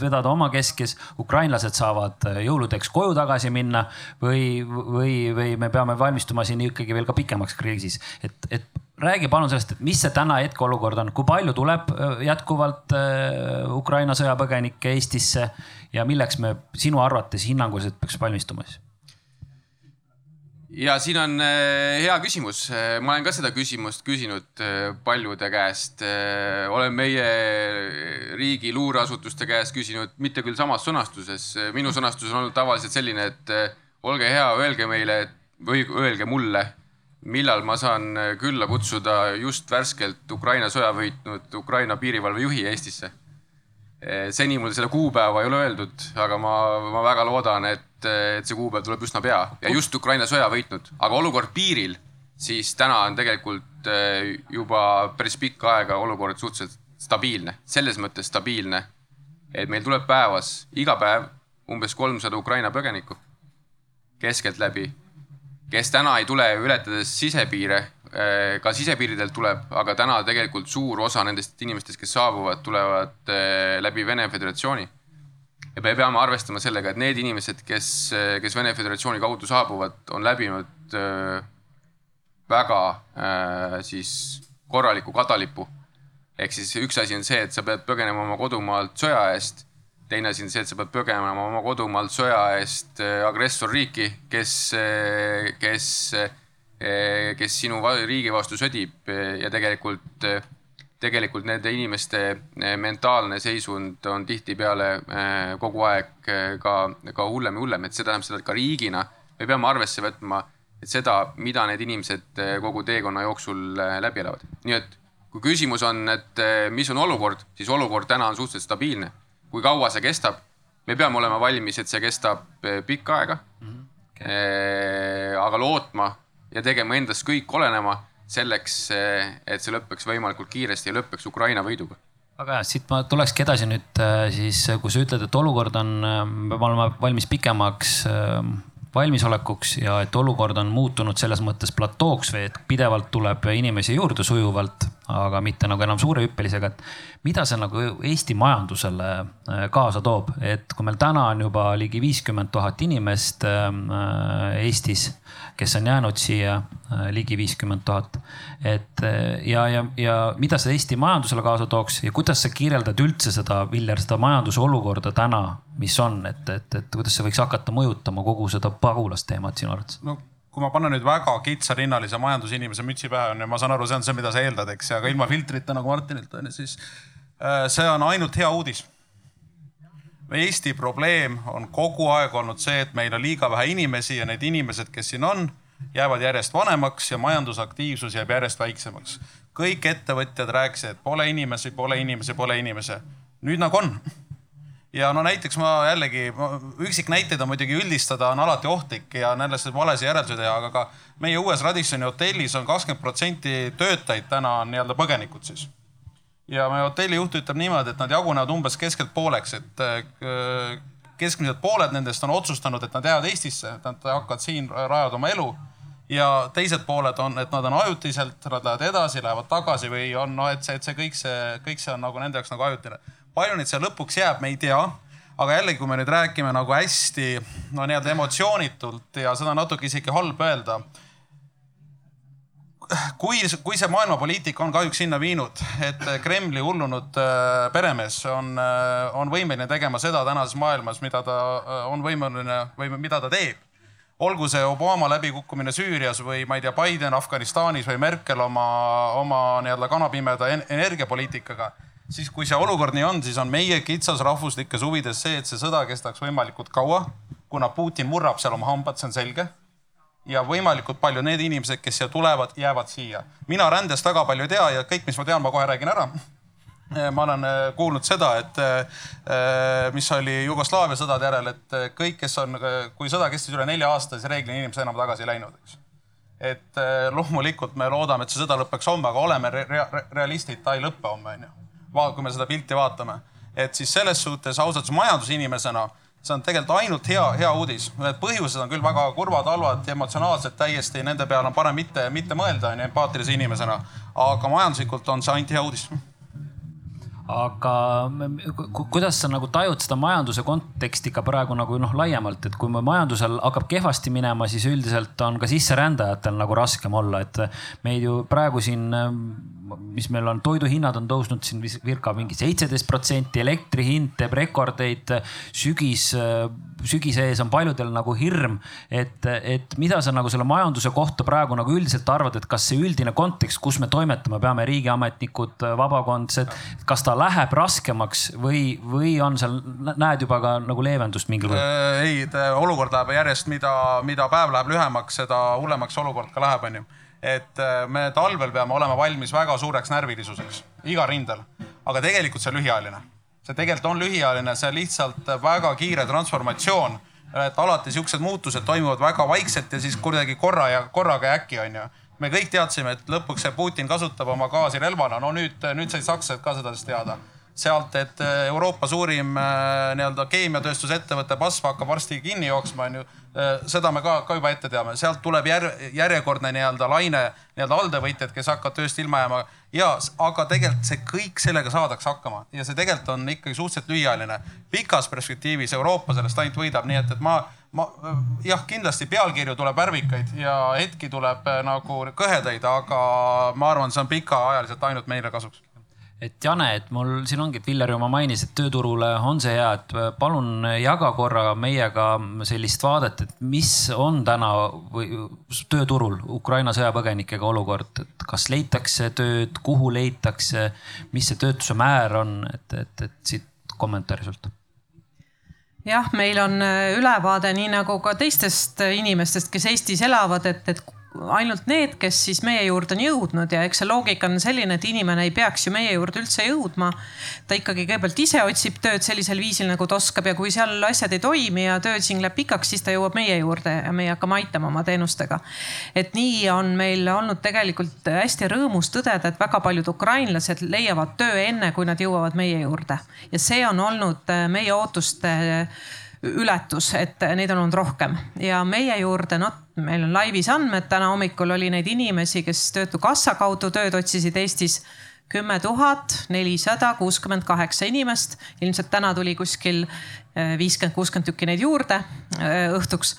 vedada omakeskis, ukrainlased saavad jõuludeks koju tagasi minna või, või, või me peame valmistuma siin ikkagi veel ka pikemaks kriisis, et, et räägi palun sellest, et mis see täna hetkeolukord on, kui palju tuleb äh, jätkuvalt äh, Ukraina sõjapõgenikke Eestisse ja milleks me sinu arvates hinnanguliselt peaks valmistuma siis? Ja siin on äh, hea küsimus, ma olen ka seda küsimust küsinud äh, paljude käest. olen meie riigi luureasutuste käest küsinud, mitte küll samas sõnastuses. minu sõnastus on olnud tavaliselt selline, et olge hea, öelge meile või öelge mulle, millal ma saan külla kutsuda just värskelt Ukraina sõja võitnud Ukraina piirivalvejuhi Eestisse seni mul seda kuupäeva ei ole öeldud, aga ma, ma väga loodan, et et, et see kuupäev tuleb üsna pea. Ja just Ukraina sõja võitnud, aga olukord piiril, siis täna on tegelikult eh, juba päris pikka aega olukord suhteliselt stabiilne, selles mõttes stabiilne, et meil tuleb päevas, iga päev umbes kolmsada Ukraina põgenikku keskeltläbi, kes täna ei tule ületades sisepiire, eh, ka sisepiiridelt tuleb, aga täna tegelikult suur osa nendest inimestest, kes saabuvad, tulevad eh, läbi Vene Föderatsiooni ja me peame arvestama sellega, et need inimesed, kes, kes Vene Föderatsiooni kaudu saabuvad, on läbinud äh, väga äh, siis korraliku kadalipu. ehk siis üks asi on see, et sa pead põgenema oma kodumaalt sõja eest. teine asi on see, et sa pead põgenema oma kodumaalt sõja eest äh, agressorriiki, kes, kes, kes sinu riigi vastu sõdib ja tegelikult tegelikult nende inimeste eh, mentaalne seisund on tihtipeale eh, kogu aeg eh, ka, ka hullem ja hullem, et see tähendab seda, et ka riigina me peame arvesse võtma seda, mida need inimesed kogu teekonna jooksul läbi elavad. nii et kui küsimus on, et mis on olukord, siis olukord täna on suhteliselt stabiilne. kui kaua see kestab, me peame olema valmis, et see kestab pikka aega mm. -hmm. Okay. aga lootma ja tegema endast kõik olenema selleks, et see lõpeks võimalikult kiiresti ja lõpeks Ukraina võiduga. Väga hea, siit ma tulekski edasi nüüd äh, siis, kui sa ütled, et olukord on, äh, peab olema valmis pikemaks valmisolekuks ja et olukord on muutunud selles mõttes platooks või et pidevalt tuleb inimesi juurde sujuvalt, aga mitte nagu enam suurehüppelisega, et mida see nagu Eesti majandusele kaasa toob, et kui meil täna on juba ligi viiskümmend tuhat inimest Eestis kes on jäänud siia äh, ligi viiskümmend tuhat. et äh, ja, ja, ja mida see Eesti majandusele kaasa tooks ja kuidas sa kirjeldad üldse seda, Viljar, seda majanduse olukorda täna, mis on, et, et, et kuidas see võiks hakata mõjutama kogu seda pagulasteemat sinu arvates? no kui ma panen nüüd väga kitsarinnalise majandusinimese mütsi pähe on ju, ma saan aru, see on see, mida sa eeldad, eks, aga ilma filtrita nagu Martinilt on ju, siis äh, see on ainult hea uudis Eesti probleem on kogu aeg olnud see, et meil on liiga vähe inimesi ja need inimesed, kes siin on, jäävad järjest vanemaks ja majandusaktiivsus jääb järjest väiksemaks. kõik ettevõtjad rääkisid, et pole inimesi, pole inimesi, pole inimesi. nüüd nagu on. ja no näiteks ma jällegi, üksiknäiteid on muidugi üldistada on alati ohtlik ja nendest valesid järeldusi teha, aga ka meie uues Radissoni hotellis on kakskümmend protsenti töötajaid täna on nii-öelda põgenikud siis ja meie hotellijuht ütleb niimoodi, et nad jagunevad umbes keskelt pooleks, et äh, keskmiselt pooled nendest on otsustanud, et nad jäävad Eestisse, et nad hakkavad siin rajada oma elu. ja teised pooled on, et nad on ajutiselt, nad lähevad edasi, lähevad tagasi või on noh, et see, et see kõik see, kõik see on nagu nende jaoks nagu ajutine. palju neid seal lõpuks jääb, me ei tea aga jällegi, kui me nüüd räägime nagu hästi no nii-öelda emotsioonitult ja seda natuke isegi halb öelda kui, kui see maailmapoliitika on kahjuks sinna viinud, et Kremli hullunud äh, peremees on, äh, on võimeline tegema seda tänases maailmas, mida ta äh, on võimeline või mida ta teeb. olgu see Obama läbikukkumine Süürias või ma ei tea, Biden Afganistanis või Merkel oma, oma nii-öelda kanapimeda energiapoliitikaga siis kui see olukord nii on, siis on meie kitsas rahvuslikes huvides see, et see sõda kestaks võimalikult kaua, kuna Putin murrab seal oma hambad, see on selge ja võimalikult palju need inimesed, kes siia tulevad, jäävad siia. mina rändest väga palju ei tea ja kõik, mis ma tean, ma kohe räägin ära. ma olen äh, kuulnud seda, et äh, mis oli Jugoslaavia sõdade järel, et kõik, kes on, kui sõda kestis üle nelja aasta, siis reeglina inimesed enam tagasi ei läinud, eks. et loomulikult me loodame, et see sõda lõpeks homme, aga oleme re re realistid, ta ei lõpe homme, onju. kui me seda pilti vaatame, et siis selles suhtes ausalt öeldes majandusinimesena see on tegelikult ainult hea, hea uudis. Need põhjused on küll väga kurvad, halvad, emotsionaalsed täiesti, nende peale on parem mitte, mitte mõelda onju empaatilise inimesena. aga majanduslikult on see ainult hea uudis aga kuidas sa nagu tajud seda majanduse konteksti ka praegu nagu noh, laiemalt, et kui majandusel hakkab kehvasti minema, siis üldiselt on ka sisserändajatel nagu raskem olla, et meid ju praegu siin mis meil on, toiduhinnad on tõusnud siin circa mingi seitseteist protsenti, elektri hind teeb rekordeid. sügis, sügise ees on paljudel nagu hirm, et, et mida sa nagu selle majanduse kohta praegu nagu üldiselt arvad, et kas see üldine kontekst, kus me toimetame peame, riigiametnikud, vabakondsed, kas ta läheb raskemaks või, või on seal, näed juba ka nagu leevendust mingil kujul? Äh, ei, olukord läheb järjest, mida, mida päev läheb lühemaks, seda hullemaks olukord ka läheb, onju et äh, me talvel peame olema valmis väga suureks närvilisuseks igal rindel, aga tegelikult see on lühiajaline. see tegelikult on lühiajaline, see on lihtsalt väga kiire transformatsioon, et alati siuksed muutused toimuvad väga vaikselt ja siis kuidagi korra ja korraga äkki onju. Me kõik teadsime, et lõpuks see Putin kasutab oma gaasi relvana, no nüüd, nüüd said sakslased ka seda siis teada sealt, et äh, Euroopa suurim äh, nii-öelda keemiatööstusettevõte BASF hakkab varsti kinni jooksma, onju. Äh, seda me ka, ka juba ette teame, sealt tuleb jär, järjekordne nii-öelda laine nii-öelda alltöövõtjad, kes hakkavad tööst ilma jääma. ja, aga tegelikult see kõik sellega saadakse hakkama ja see tegelikult on ikkagi suhteliselt lühiajaline. pikas perspektiivis Euroopa sellest ainult võidab, nii et, et ma ma jah, kindlasti pealkirju tuleb värvikaid ja hetki tuleb nagu kõhedaid, aga ma arvan, see on pikaajaliselt ainult meile kasuks et Jane, et mul siin ongi, et Viljar juba mainis, et tööturule on see hea, et palun jaga korra meiega sellist vaadet, et mis on täna või tööturul Ukraina sõjapõgenikega olukord, et kas leitakse tööd, kuhu leitakse, mis see töötuse määr on, et, et, et siit kommentaari sult. Jah, meil on ülevaade nii nagu ka teistest inimestest, kes Eestis elavad, et, et ainult need, kes siis meie juurde on jõudnud ja eks see loogika on selline, et inimene ei peaks ju meie juurde üldse jõudma. ta ikkagi kõigepealt ise otsib tööd sellisel viisil, nagu ta oskab ja kui seal asjad ei toimi ja töö siin läheb pikaks, siis ta jõuab meie juurde ja meie hakkame aitama oma teenustega. et nii on meil olnud tegelikult hästi rõõmus tõdeda, et väga paljud ukrainlased leiavad töö enne, kui nad jõuavad meie juurde ja see on olnud meie ootuste ületus, et neid on olnud rohkem. Ja meie juurde, noh, meil on laivis andmed, täna hommikul oli neid inimesi, kes Töötukassa kaudu tööd otsisid Eestis. Kümme tuhat nelisada kuuskümmend kaheksa inimest. ilmselt täna tuli kuskil eh, viiskümmend, kuuskümmend tükki neid juurde eh, õhtuks.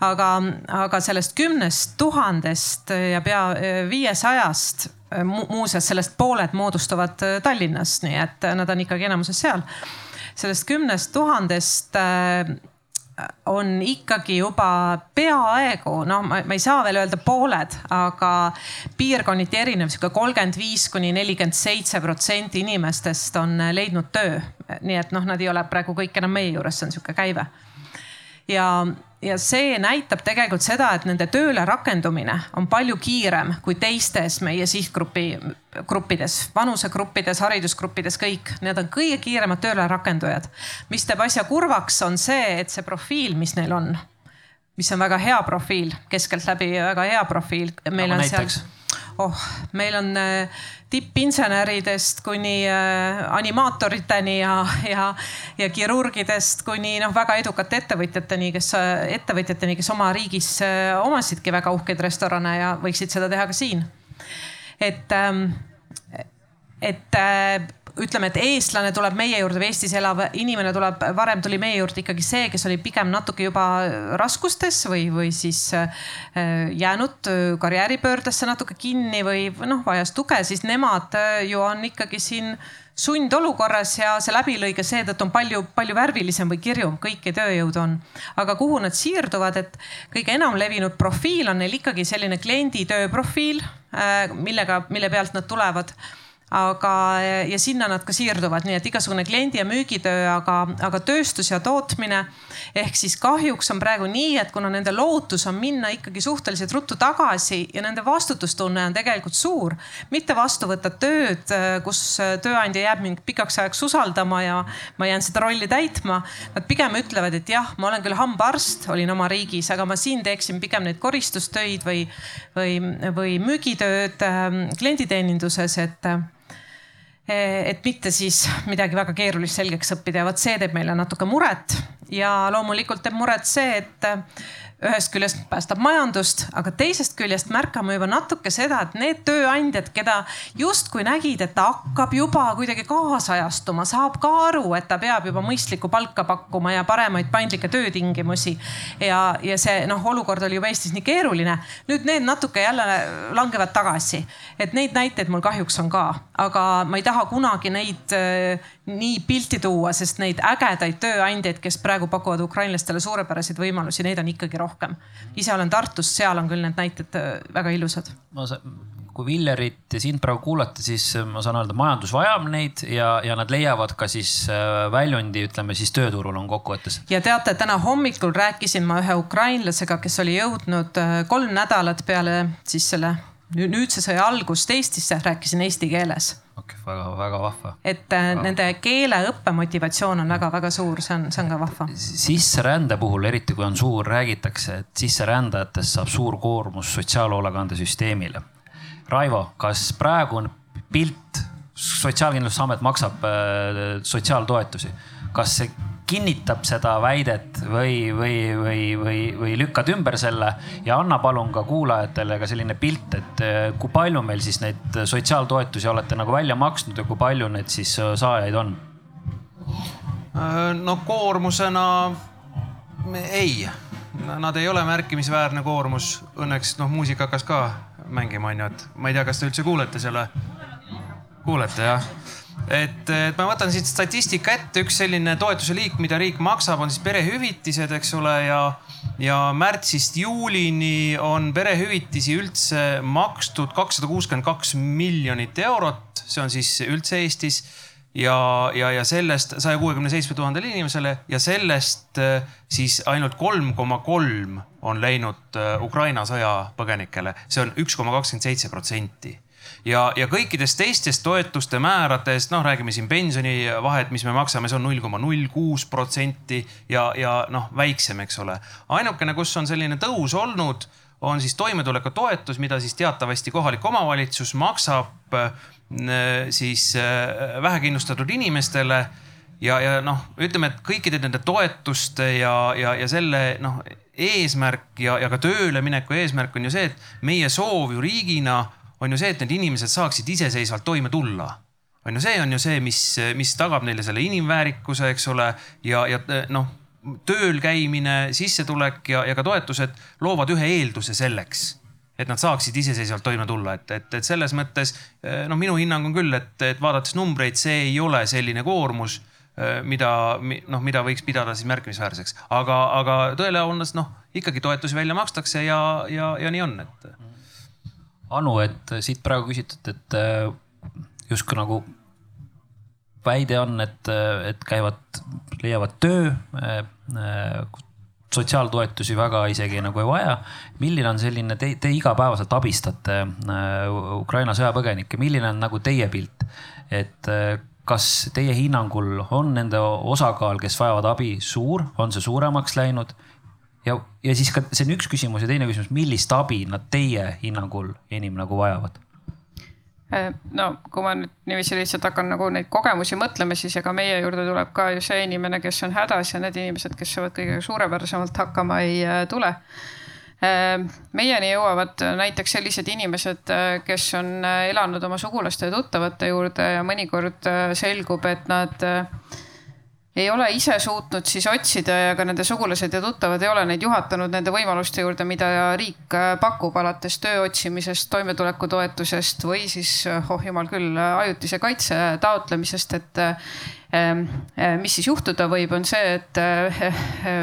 aga, aga sellest kümnest tuhandest ja pea eh, viiesajast muuseas sellest pooled moodustuvad Tallinnas, nii et nad on ikkagi enamuses seal sellest kümnest tuhandest äh, on ikkagi juba peaaegu, noh, ma ei saa veel öelda pooled, aga piirkonniti erinev, sihuke kolmkümmend viis kuni nelikümmend seitse protsenti inimestest on leidnud töö. nii et noh, nad ei ole praegu kõik enam meie juures, see on sihuke käive. Ja ja see näitab tegelikult seda, et nende tööle rakendumine on palju kiirem kui teistes meie sihtgrupi, gruppides, vanusegruppides, haridusgruppides, kõik. Need on kõige kiiremad tööle rakendujad. mis teeb asja kurvaks, on see, et see profiil, mis neil on, mis on väga hea profiil, keskeltläbi väga hea profiil. meil on näiteks? seal oh, meil on äh, tippinseneridest kuni äh, animaatoriteni ja, ja, ja kirurgidest kuni noh, väga edukate ettevõtjateni, kes, äh, ettevõtjateni, kes oma riigis omasidki väga uhkeid restorane ja võiksid seda teha ka siin. et, ähm, et ütleme, et eestlane tuleb meie juurde või Eestis elav inimene tuleb, varem tuli meie juurde ikkagi see, kes oli pigem natuke juba raskustes või, või siis äh, jäänud karjääripöördesse natuke kinni või noh, vajas tuge, siis nemad äh, ju on ikkagi siin sundolukorras ja see läbilõige seetõttu on palju-palju värvilisem või kirjum, kõiki tööjõud on. aga kuhu nad siirduvad, et kõige enam levinud profiil on neil ikkagi selline kliendi tööprofiil, äh, millega, mille pealt nad tulevad aga, ja sinna nad ka siirduvad, nii et igasugune kliendi ja müügitöö, aga, aga tööstus ja tootmine. ehk siis kahjuks on praegu nii, et kuna nende lootus on minna ikkagi suhteliselt ruttu tagasi ja nende vastutustunne on tegelikult suur. mitte vastu võtta tööd, kus tööandja jääb mind pikaks ajaks usaldama ja ma jään seda rolli täitma. Nad pigem ütlevad, et jah, ma olen küll hambaarst, olin oma riigis, aga ma siin teeksin pigem neid koristustöid või, või, või müügitööd ähm, klienditeeninduses, et et mitte siis midagi väga keerulist selgeks õppida ja vot see teeb meile natuke muret. ja loomulikult teeb muret see, et ühest küljest päästab majandust, aga teisest küljest märkame juba natuke seda, et need tööandjad, keda justkui nägid, et ta hakkab juba kuidagi kaasajastuma, saab ka aru, et ta peab juba mõistlikku palka pakkuma ja paremaid paindlikke töötingimusi. ja, ja see noh, olukord oli juba Eestis nii keeruline. nüüd need natuke jälle langevad tagasi, et neid näiteid mul kahjuks on ka, aga ma ei taha kunagi neid äh, nii pilti tuua, sest neid ägedaid tööandjaid, kes praegu pakuvad ukrainlastele suurepäraseid võimalusi, neid on ikkagi rohkem ise olen Tartust, seal on küll need näited äh, väga ilusad. ma saan, kui Villerit ja sind praegu kuulata, siis äh, ma saan öelda, majandus vajab neid ja, ja nad leiavad ka siis äh, väljundi, ütleme siis tööturul on kokkuvõttes. ja teate, täna hommikul rääkisin ma ühe ukrainlasega, kes oli jõudnud kolm nädalat peale siis selle nüüdse sõja algust Eestisse, rääkisin eesti keeles okei okay,, väga-väga vahva. et äh, wow. nende keeleõppe motivatsioon on väga-väga suur, see on, see on ka vahva. sisserände puhul, eriti kui on suur, räägitakse, et sisserändajatest saab suur koormus sotsiaalhoolekandesüsteemile. Raivo, kas praegu on pilt, Sotsiaalkindlustusamet maksab äh, sotsiaaltoetusi, kas see kinnitab seda väidet või, või, või, või, või lükkad ümber selle ja anna palun ka kuulajatele ka selline pilt, et eh, kui palju meil siis neid sotsiaaltoetusi olete nagu välja maksnud ja kui palju neid siis eh, saajaid on? Äh, no koormusena ei, nad ei ole märkimisväärne koormus. Õnneks noh, muusika hakkas ka mängima, onju, et ma ei tea, kas te üldse kuulete selle? kuulete jah? Et, et ma võtan siit statistika ette, üks selline toetuse liik, mida riik maksab, on siis perehüvitised, eks ole, ja, ja märtsist juulini on perehüvitisi üldse makstud kakssada kuuskümmend kaks miljonit eurot, see on siis üldse Eestis. Ja, ja, ja sellest saja kuuekümne seitsme tuhandele inimesele ja sellest eh, siis ainult kolm koma kolm on läinud eh, Ukraina sõjapõgenikele, see on üks koma kakskümmend seitse protsenti ja, ja kõikidest teistest toetuste määradest, noh, räägime siin pensionivahet, mis me maksame, see on null koma null kuus protsenti ja, ja noh, väiksem, eks ole. ainukene, kus on selline tõus olnud, on siis toimetulekutoetus, mida siis teatavasti kohalik omavalitsus maksab äh, siis äh, vähekindlustatud inimestele ja, ja noh, ütleme, et kõikide nende toetuste ja, ja, ja selle noh, eesmärk ja, ja ka tööle mineku eesmärk on ju see, et meie soov ju riigina on ju see, et need inimesed saaksid iseseisvalt toime tulla. on ju, see on ju see, mis, mis tagab neile selle inimväärikuse, eks ole, ja, ja noh, tööl käimine, sissetulek ja, ja ka toetused loovad ühe eelduse selleks et nad saaksid iseseisvalt toime tulla, et, et, et selles mõttes noh, minu hinnang on küll, et, et vaadates numbreid, see ei ole selline koormus, mida noh, mida võiks pidada siis märkimisväärseks, aga, aga tõele aunas noh, ikkagi toetusi välja makstakse ja, ja, ja nii on, et Anu, et siit praegu küsitud, et äh, justkui nagu väide on, et, et käivad, leiavad töö, äh, äh, sotsiaaltoetusi väga isegi nagu ei vaja. milline on selline, te, te igapäevaselt abistate Ukraina sõjapõgenikke, milline on nagu teie pilt, et kas teie hinnangul on nende osakaal, kes vajavad abi, suur, on see suuremaks läinud ja, ja siis ka see on üks küsimus ja teine küsimus, millist abi nad teie hinnangul enim nagu vajavad? Äh, no kui ma nüüd niiviisi lihtsalt hakkan nagu neid kogemusi mõtlema, siis ega meie juurde tuleb ka ju see inimene, kes on hädas ja need inimesed, kes saavad kõige suurepärasemalt hakkama, ei äh, tule. Äh, meieni jõuavad näiteks sellised inimesed, kes on elanud oma sugulaste ja tuttavate juurde ja mõnikord selgub, et nad ei ole ise suutnud siis otsida ja ka nende sugulased ja tuttavad ei ole neid juhatanud nende võimaluste juurde, mida riik äh, pakub, alates töö otsimisest, toimetulekutoetusest või siis, äh, oh jumal küll, ajutise kaitse taotlemisest, et ähm, äh, mis siis juhtuda võib, on see, et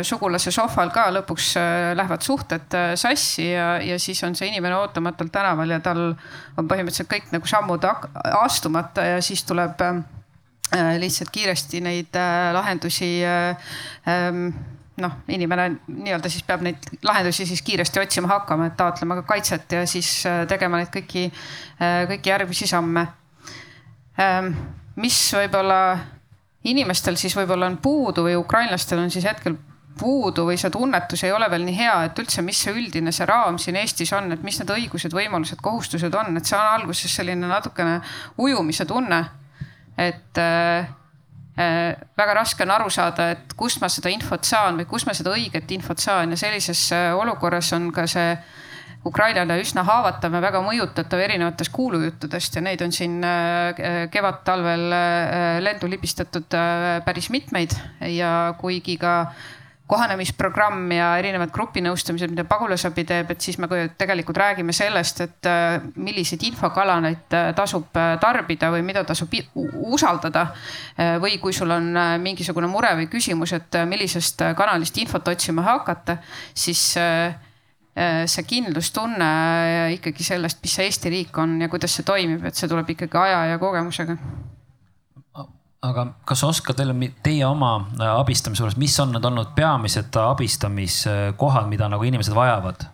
sugulase sohval ka lõpuks lähevad suhted sassi ja, ja siis on see inimene ootamatult tänaval ja tal on põhimõtteliselt kõik nagu sammud astumata ja siis tuleb Äh, lihtsalt kiiresti neid äh, lahendusi äh, ähm, noh, inimene nii-öelda siis peab neid lahendusi siis kiiresti otsima hakkama, et taotlema ka kaitset ja siis tegema neid kõiki, kõiki järgmisi samme. Ähm, mis võib-olla inimestel siis võib-olla on puudu või ukrainlastel on siis hetkel puudu või see tunnetus ei ole veel nii hea, et üldse, mis see üldine see raam siin Eestis on, et mis need õigused, võimalused, kohustused on, et see on alguses selline natukene ujumise tunne et äh, äh, väga raske on aru saada, et kust ma seda infot saan või kust ma seda õiget infot saan. Ja sellises äh, olukorras on ka see Ukrainale üsna haavatav ja väga mõjutatav erinevatest kuulujuttudest. Ja neid on siin kevad-talvel lendu libistatud päris mitmeid. Ja kuigi ka kohanemisprogramm ja erinevad grupinõustamised, mida pagulasabi teeb, et siis me tegelikult räägime sellest, et äh, milliseid infokanaleid äh, tasub äh, tarbida või mida tasub usaldada. või kui sul on mingisugune mure või küsimus, et millisest kanalist infot otsima hakata, siis see kindlustunne ikkagi sellest, mis see Eesti riik on ja kuidas see toimib, et see tuleb ikkagi aja ja kogemusega aga kas oskad veel teie oma äh, abistamise juures, mis on need olnud peamised abistamiskohad, mida nagu inimesed vajavad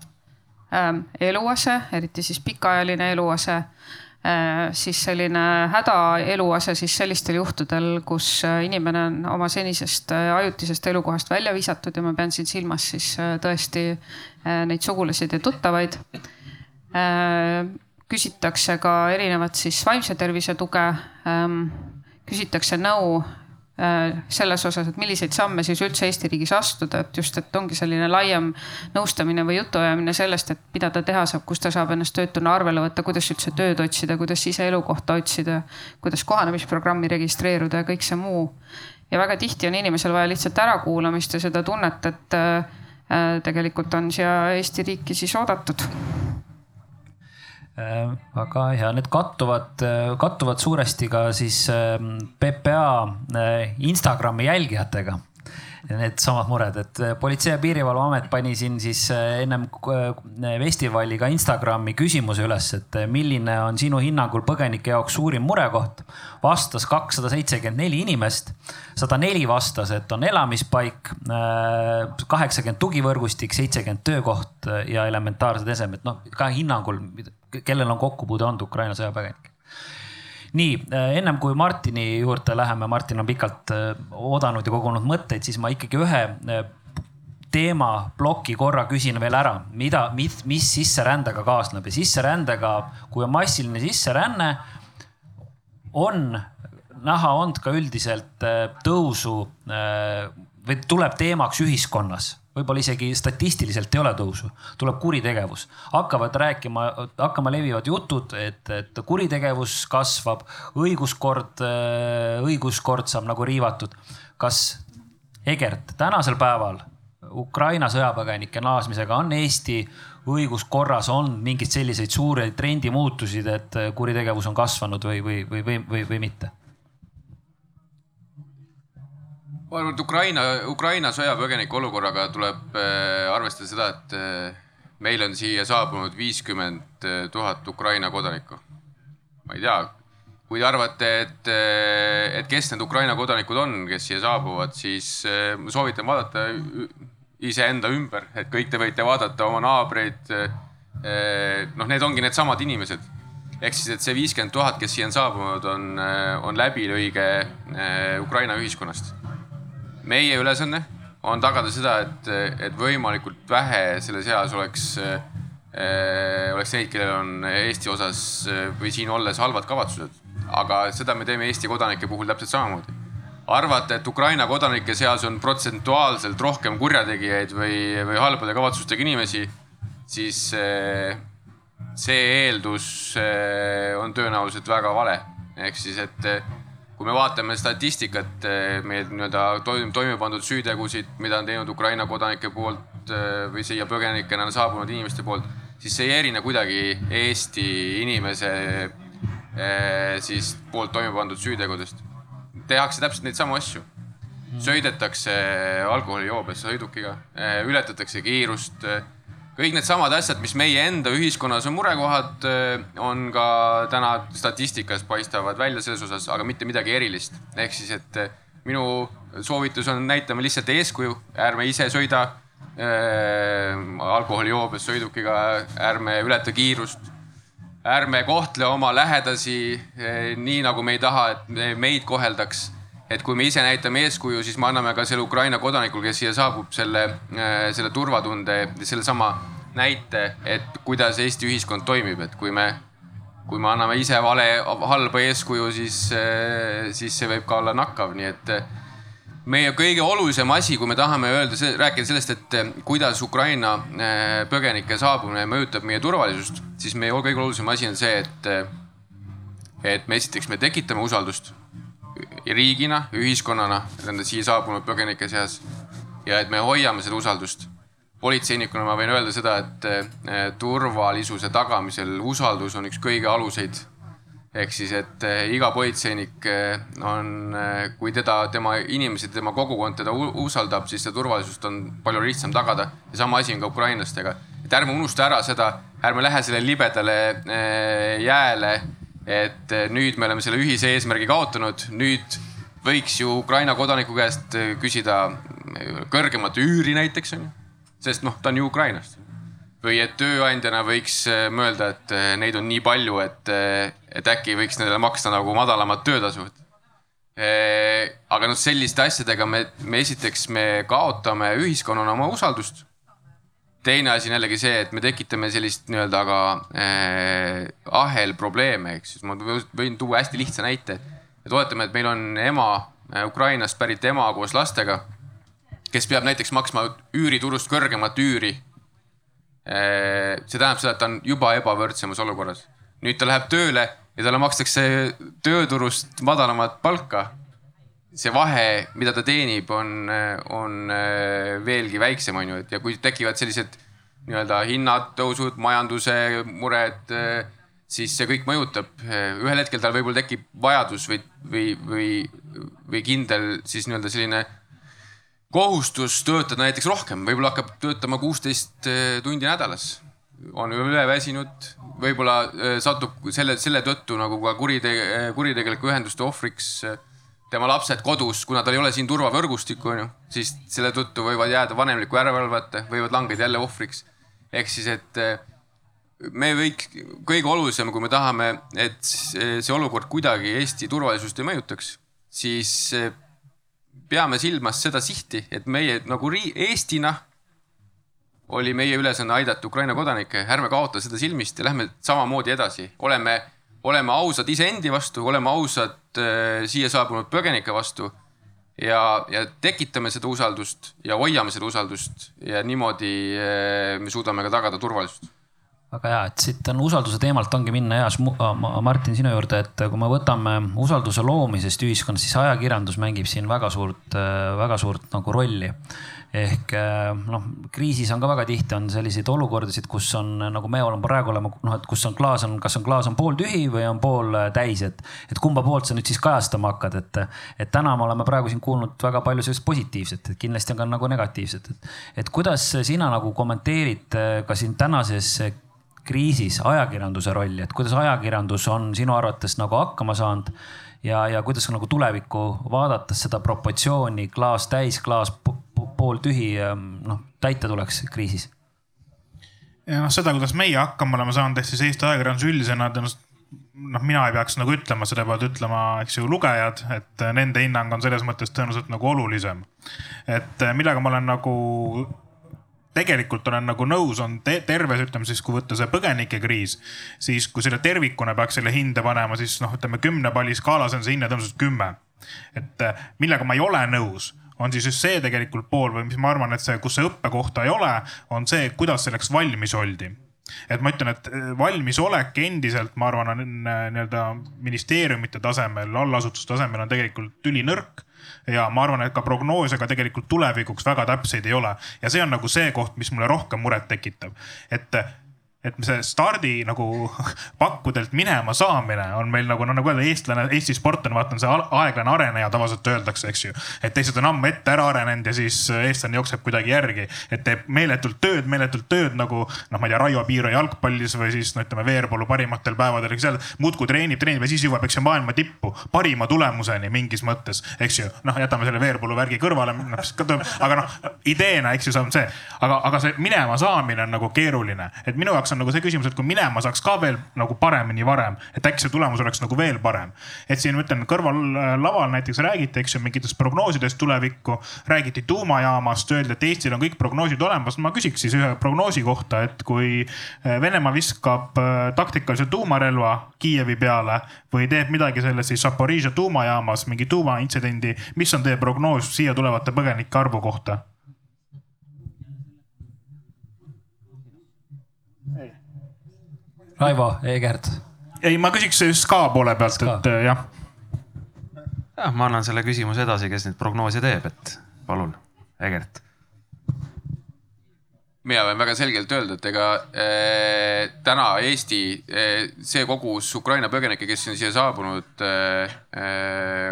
ähm,? eluase, eriti siis pikaajaline eluase äh,. siis selline hädaeluase siis sellistel juhtudel, kus äh, inimene on oma senisest äh, ajutisest elukohast välja visatud ja ma pean siin silmas siis äh, tõesti äh, neid sugulasid ja tuttavaid äh,. küsitakse ka erinevat siis vaimse tervise tuge ähm, küsitakse nõu äh, selles osas, et milliseid samme siis üldse Eesti riigis astuda, et just, et ongi selline laiem nõustamine või jutuajamine sellest, et mida ta teha saab, kus ta saab ennast töötuna arvele võtta, kuidas üldse tööd otsida, kuidas ise elukohta otsida, kuidas kohanemisprogrammi registreeruda ja kõik see muu. ja väga tihti on inimesel vaja lihtsalt ärakuulamist ja seda tunnet, et äh, tegelikult on siia Eesti riiki siis oodatud Äh, väga hea, need kattuvad, äh, kattuvad suuresti ka siis ähm, PPA äh, Instagrami jälgijatega. Needsamad mured, et äh, Politsei- ja Piirivalveamet pani siin siis äh, ennem äh, festivali ka Instagrami küsimuse üles, et milline on sinu hinnangul põgenike jaoks suurim murekoht. vastas kakssada seitsekümmend neli inimest, sada neli vastas, et on elamispaik, kaheksakümmend tugivõrgustik, seitsekümmend töökoht ja elementaarsed esemed, noh ka hinnangul, kellel on kokkupuude olnud Ukraina sõjapõgenikega nii äh, ennem kui Martini juurde läheme, Martin on pikalt äh, oodanud ja kogunud mõtteid, siis ma ikkagi ühe äh, teemaploki korra küsin veel ära, mida, mis, mis sisserändega kaasneb? Ja sisserändega, kui on massiline sisseränne, on näha olnud ka üldiselt tõusu või tuleb teemaks ühiskonnas võib-olla isegi statistiliselt ei ole tõusu, tuleb kuritegevus. hakkavad rääkima, hakkama levivad jutud, et, et kuritegevus kasvab, õiguskord, õiguskord saab nagu riivatud. kas Egert tänasel päeval Ukraina sõjapõgenike naasmisega on Eesti õiguskorras on mingeid selliseid suuri trendimuutusid, et kuritegevus on kasvanud või, või, või, või, või, või mitte? Ma arvan, et Ukraina, Ukraina sõjapõgenike olukorraga tuleb äh, arvestada seda, et äh, meil on siia saabunud viiskümmend tuhat Ukraina kodanikku. ma ei tea, kui te arvate, et, äh, et kes need Ukraina kodanikud on, kes siia saabuvad, siis ma soovitan vaadata iseenda ümber, et kõik te võite vaadata oma naabreid. noh, need ongi needsamad inimesed ehk siis, et see viiskümmend tuhat, kes siia on saabunud, on, on läbilõige Ukraina ühiskonnast meie ülesanne on tagada seda, et, et võimalikult vähe selles eas oleks äh,, oleks neid, kellel on Eesti osas või siin olles halvad kavatsused. aga seda me teeme Eesti kodanike puhul täpselt samamoodi. arvata, et Ukraina kodanike seas on protsentuaalselt rohkem kurjategijaid või, või halbade kavatsustega inimesi, siis äh, see eeldus äh, on tõenäoliselt väga vale. ehk siis, et kui me vaatame statistikat, eh, meil nii-öelda toime, toime pandud süütegusid, mida on teinud Ukraina kodanike poolt eh, või siia põgenikena saabunud inimeste poolt, siis see ei erine kuidagi Eesti inimese eh, siis poolt toime pandud süütegudest. tehakse täpselt neid samu asju. sõidetakse alkoholijoobes sõidukiga, ületatakse kiirust kõik needsamad asjad, mis meie enda ühiskonnas on murekohad, eh, on ka täna statistikas paistavad välja selles osas, aga mitte midagi erilist. ehk siis, et eh, minu soovitus on, näitame lihtsalt eeskuju, ärme ise sõida äh, alkoholijoobes sõidukiga, ärme ületa kiirust. ärme kohtle oma lähedasi äh, nii, nagu me ei taha, et meid koheldaks et kui me ise näitame eeskuju, siis me anname ka selle Ukraina kodanikul, kes siia saabub, selle, äh, selle turvatunde, sellesama näite, et kuidas Eesti ühiskond toimib, et kui me kui me anname ise vale, halba eeskuju, siis, siis see võib ka olla nakkav, nii et meie kõige olulisem asi, kui me tahame öelda, rääkida sellest, et kuidas Ukraina põgenike saabumine mõjutab meie turvalisust, siis meie kõige olulisem asi on see, et, et me esiteks, me tekitame usaldust riigina, ühiskonnana nende siia saabunud põgenike seas ja et me hoiame seda usaldust politseinikuna ma võin öelda seda, et eh, turvalisuse tagamisel usaldus on üks kõige aluseid. ehk siis, et eh, iga politseinik eh, on, kui teda, tema inimesed, tema kogukond teda usaldab, siis seda turvalisust on palju lihtsam tagada. ja sama asi on ka ukrainlastega, et ärme unusta ära seda, ärme lähe sellele libedale jääle, et nüüd me oleme selle ühise eesmärgi kaotanud, nüüd võiks ju Ukraina kodaniku käest küsida kõrgemat üüri näiteks onju sest noh, ta on ju Ukrainast. või et tööandjana võiks mõelda, et neid on nii palju, et, et äkki võiks nendele maksta nagu madalamat töötasu. aga noh, selliste asjadega me, me esiteks me kaotame ühiskonnana oma usaldust. Teine asi on jällegi see, et me tekitame sellist nii-öelda ka äh, ahelprobleeme, eks siis ma võin tuua hästi lihtsa näite. et oletame, et meil on ema, Ukrainast pärit ema koos lastega kes peab näiteks maksma üüriturust kõrgemat üüri. see tähendab seda, et ta on juba ebavõrdsemas olukorras. nüüd ta läheb tööle ja talle makstakse tööturust madalamat palka. See vahe, mida ta teenib, on, on veelgi väiksem, on ju, et ja kui tekivad sellised nii-öelda hinnad, tõusud, majanduse mured, siis see kõik mõjutab. ühel hetkel tal võib-olla tekib vajadus või, või, või, või kindel siis nii-öelda selline kohustus töötada näiteks rohkem, võib-olla hakkab töötama kuusteist eh, tundi nädalas, on üleväsinud, võib-olla satub selle, selle tõttu nagu ka kurite-, eh, kuritegeliku ühenduste ohvriks tema lapsed kodus, kuna tal ei ole siin turvavõrgustikku, onju, siis selle tõttu võivad jääda vanemliku järelevalvete, võivad langeda jälle ohvriks. ehk siis, et me võiks, kõige olulisem, kui me tahame, et see olukord kuidagi Eesti turvalisust ei mõjutaks, siis peame silmas seda sihti, et meie nagu rii-, Eestina oli meie ülesanne aidata Ukraina kodanikke, ärme kaota seda silmist ja lähme samamoodi edasi, oleme, oleme ausad iseendi vastu, oleme ausad äh, siia saabunud põgenike vastu. ja, ja tekitame seda usaldust ja hoiame seda usaldust ja niimoodi äh, me suudame ka tagada turvalisust väga hea, et siit on usalduse teemalt ongi minna hea, Martin, sinu juurde, et kui me võtame usalduse loomisest ühiskonnas, siis ajakirjandus mängib siin väga suurt, väga suurt nagu rolli. Ehk noh, kriisis on ka väga tihti on selliseid olukordasid, kus on nagu me oleme praegu oleme, noh, et kus on klaas on, kas on klaas on pooltühi või on pool täis, et, et kumba poolt sa nüüd siis kajastama hakkad, et, et täna me oleme praegu siin kuulnud väga palju sellist positiivset, et kindlasti on ka nagu negatiivset, et, et kuidas sina nagu kommenteerid ka siin tänases kriisis ajakirjanduse rolli, et kuidas ajakirjandus on sinu arvates nagu hakkama saanud ja, ja kuidas nagu tulevikku vaadates seda proportsiooni klaas täis, klaas pooltühi, ähm, noh täita tuleks kriisis? ja noh, seda, kuidas meie hakkama oleme saanud, ehk siis Eesti ajakirjandus üldisena tõenäoliselt noh, mina ei peaks nagu ütlema, seda peavad ütlema, eks ju, lugejad, et nende hinnang on selles mõttes tõenäoliselt nagu olulisem. et millega ma olen nagu tegelikult olen nagu nõus, on te terves, ütleme siis, kui võtta see põgenikekriis, siis kui selle tervikuna peaks selle hinde panema, siis noh, ütleme kümne palli skaalas on see hinne tõenäoliselt kümme. et äh, millega ma ei ole nõus, on siis just see tegelikult pool või mis ma arvan, et see, kus see õppekohta ei ole, on see, kuidas selleks valmis oldi. Et ma ütlen, et äh, valmisolek endiselt, ma arvan, on äh, nii-öelda ministeeriumite tasemel, allasutuste tasemel on tegelikult ülinõrk ja ma arvan, et ka prognoose ka tegelikult tulevikuks väga täpseid ei ole. ja see on nagu see koht, mis mulle rohkem muret tekitab, et et see stardi nagu pakkudelt minema saamine on meil nagu noh, nagu öelda, eestlane, Eesti sport on vaata on see aeglane areneja tavaliselt öeldakse, eks ju. et teised on ammu ette ära arenenud ja siis eestlane jookseb kuidagi järgi, et teeb meeletult tööd, meeletult tööd nagu noh, ma ei tea, Raio Piiro jalgpallis või siis no ütleme, Veerpalu parimatel päevadel, seal muudkui treenib, treenib ja siis jõuab, eks ju, maailma tippu parima tulemuseni mingis mõttes, eks ju. noh, jätame selle Veerpalu värgi kõrvale no,, aga noh, ideena, eks ju, see on see, aga, aga see minema saamine on nagu keeruline, et minu jaoks jaoks on nagu see küsimus, et kui minema saaks ka veel nagu paremini varem, et äkki see tulemus oleks nagu veel parem. et siin ma ütlen kõrval äh, näiteks räägiti, eks ju, mingitest prognoosidest tulevikku, räägiti tuumajaamast, öeldi, et Eestil on kõik prognoosid olemas. ma küsiks siis ühe prognoosi kohta, et kui äh, Venemaa viskab äh, taktikalise tuumarelva Kiievi peale või teeb midagi selles siis Zaporižžja tuumajaamas, mingi tuumaintsidendi, mis on teie prognoos siia tulevate põgenike arvu kohta? Raivo Eegert. ei, ma küsiks SKA poole pealt, et äh, jah. jah, ma annan selle küsimuse edasi, kes neid prognoose teeb, et palun, Egert. mina võin väga selgelt öelda, et ega äh, täna Eesti äh,, see kogus Ukraina põgenikke, kes on siia saabunud äh,,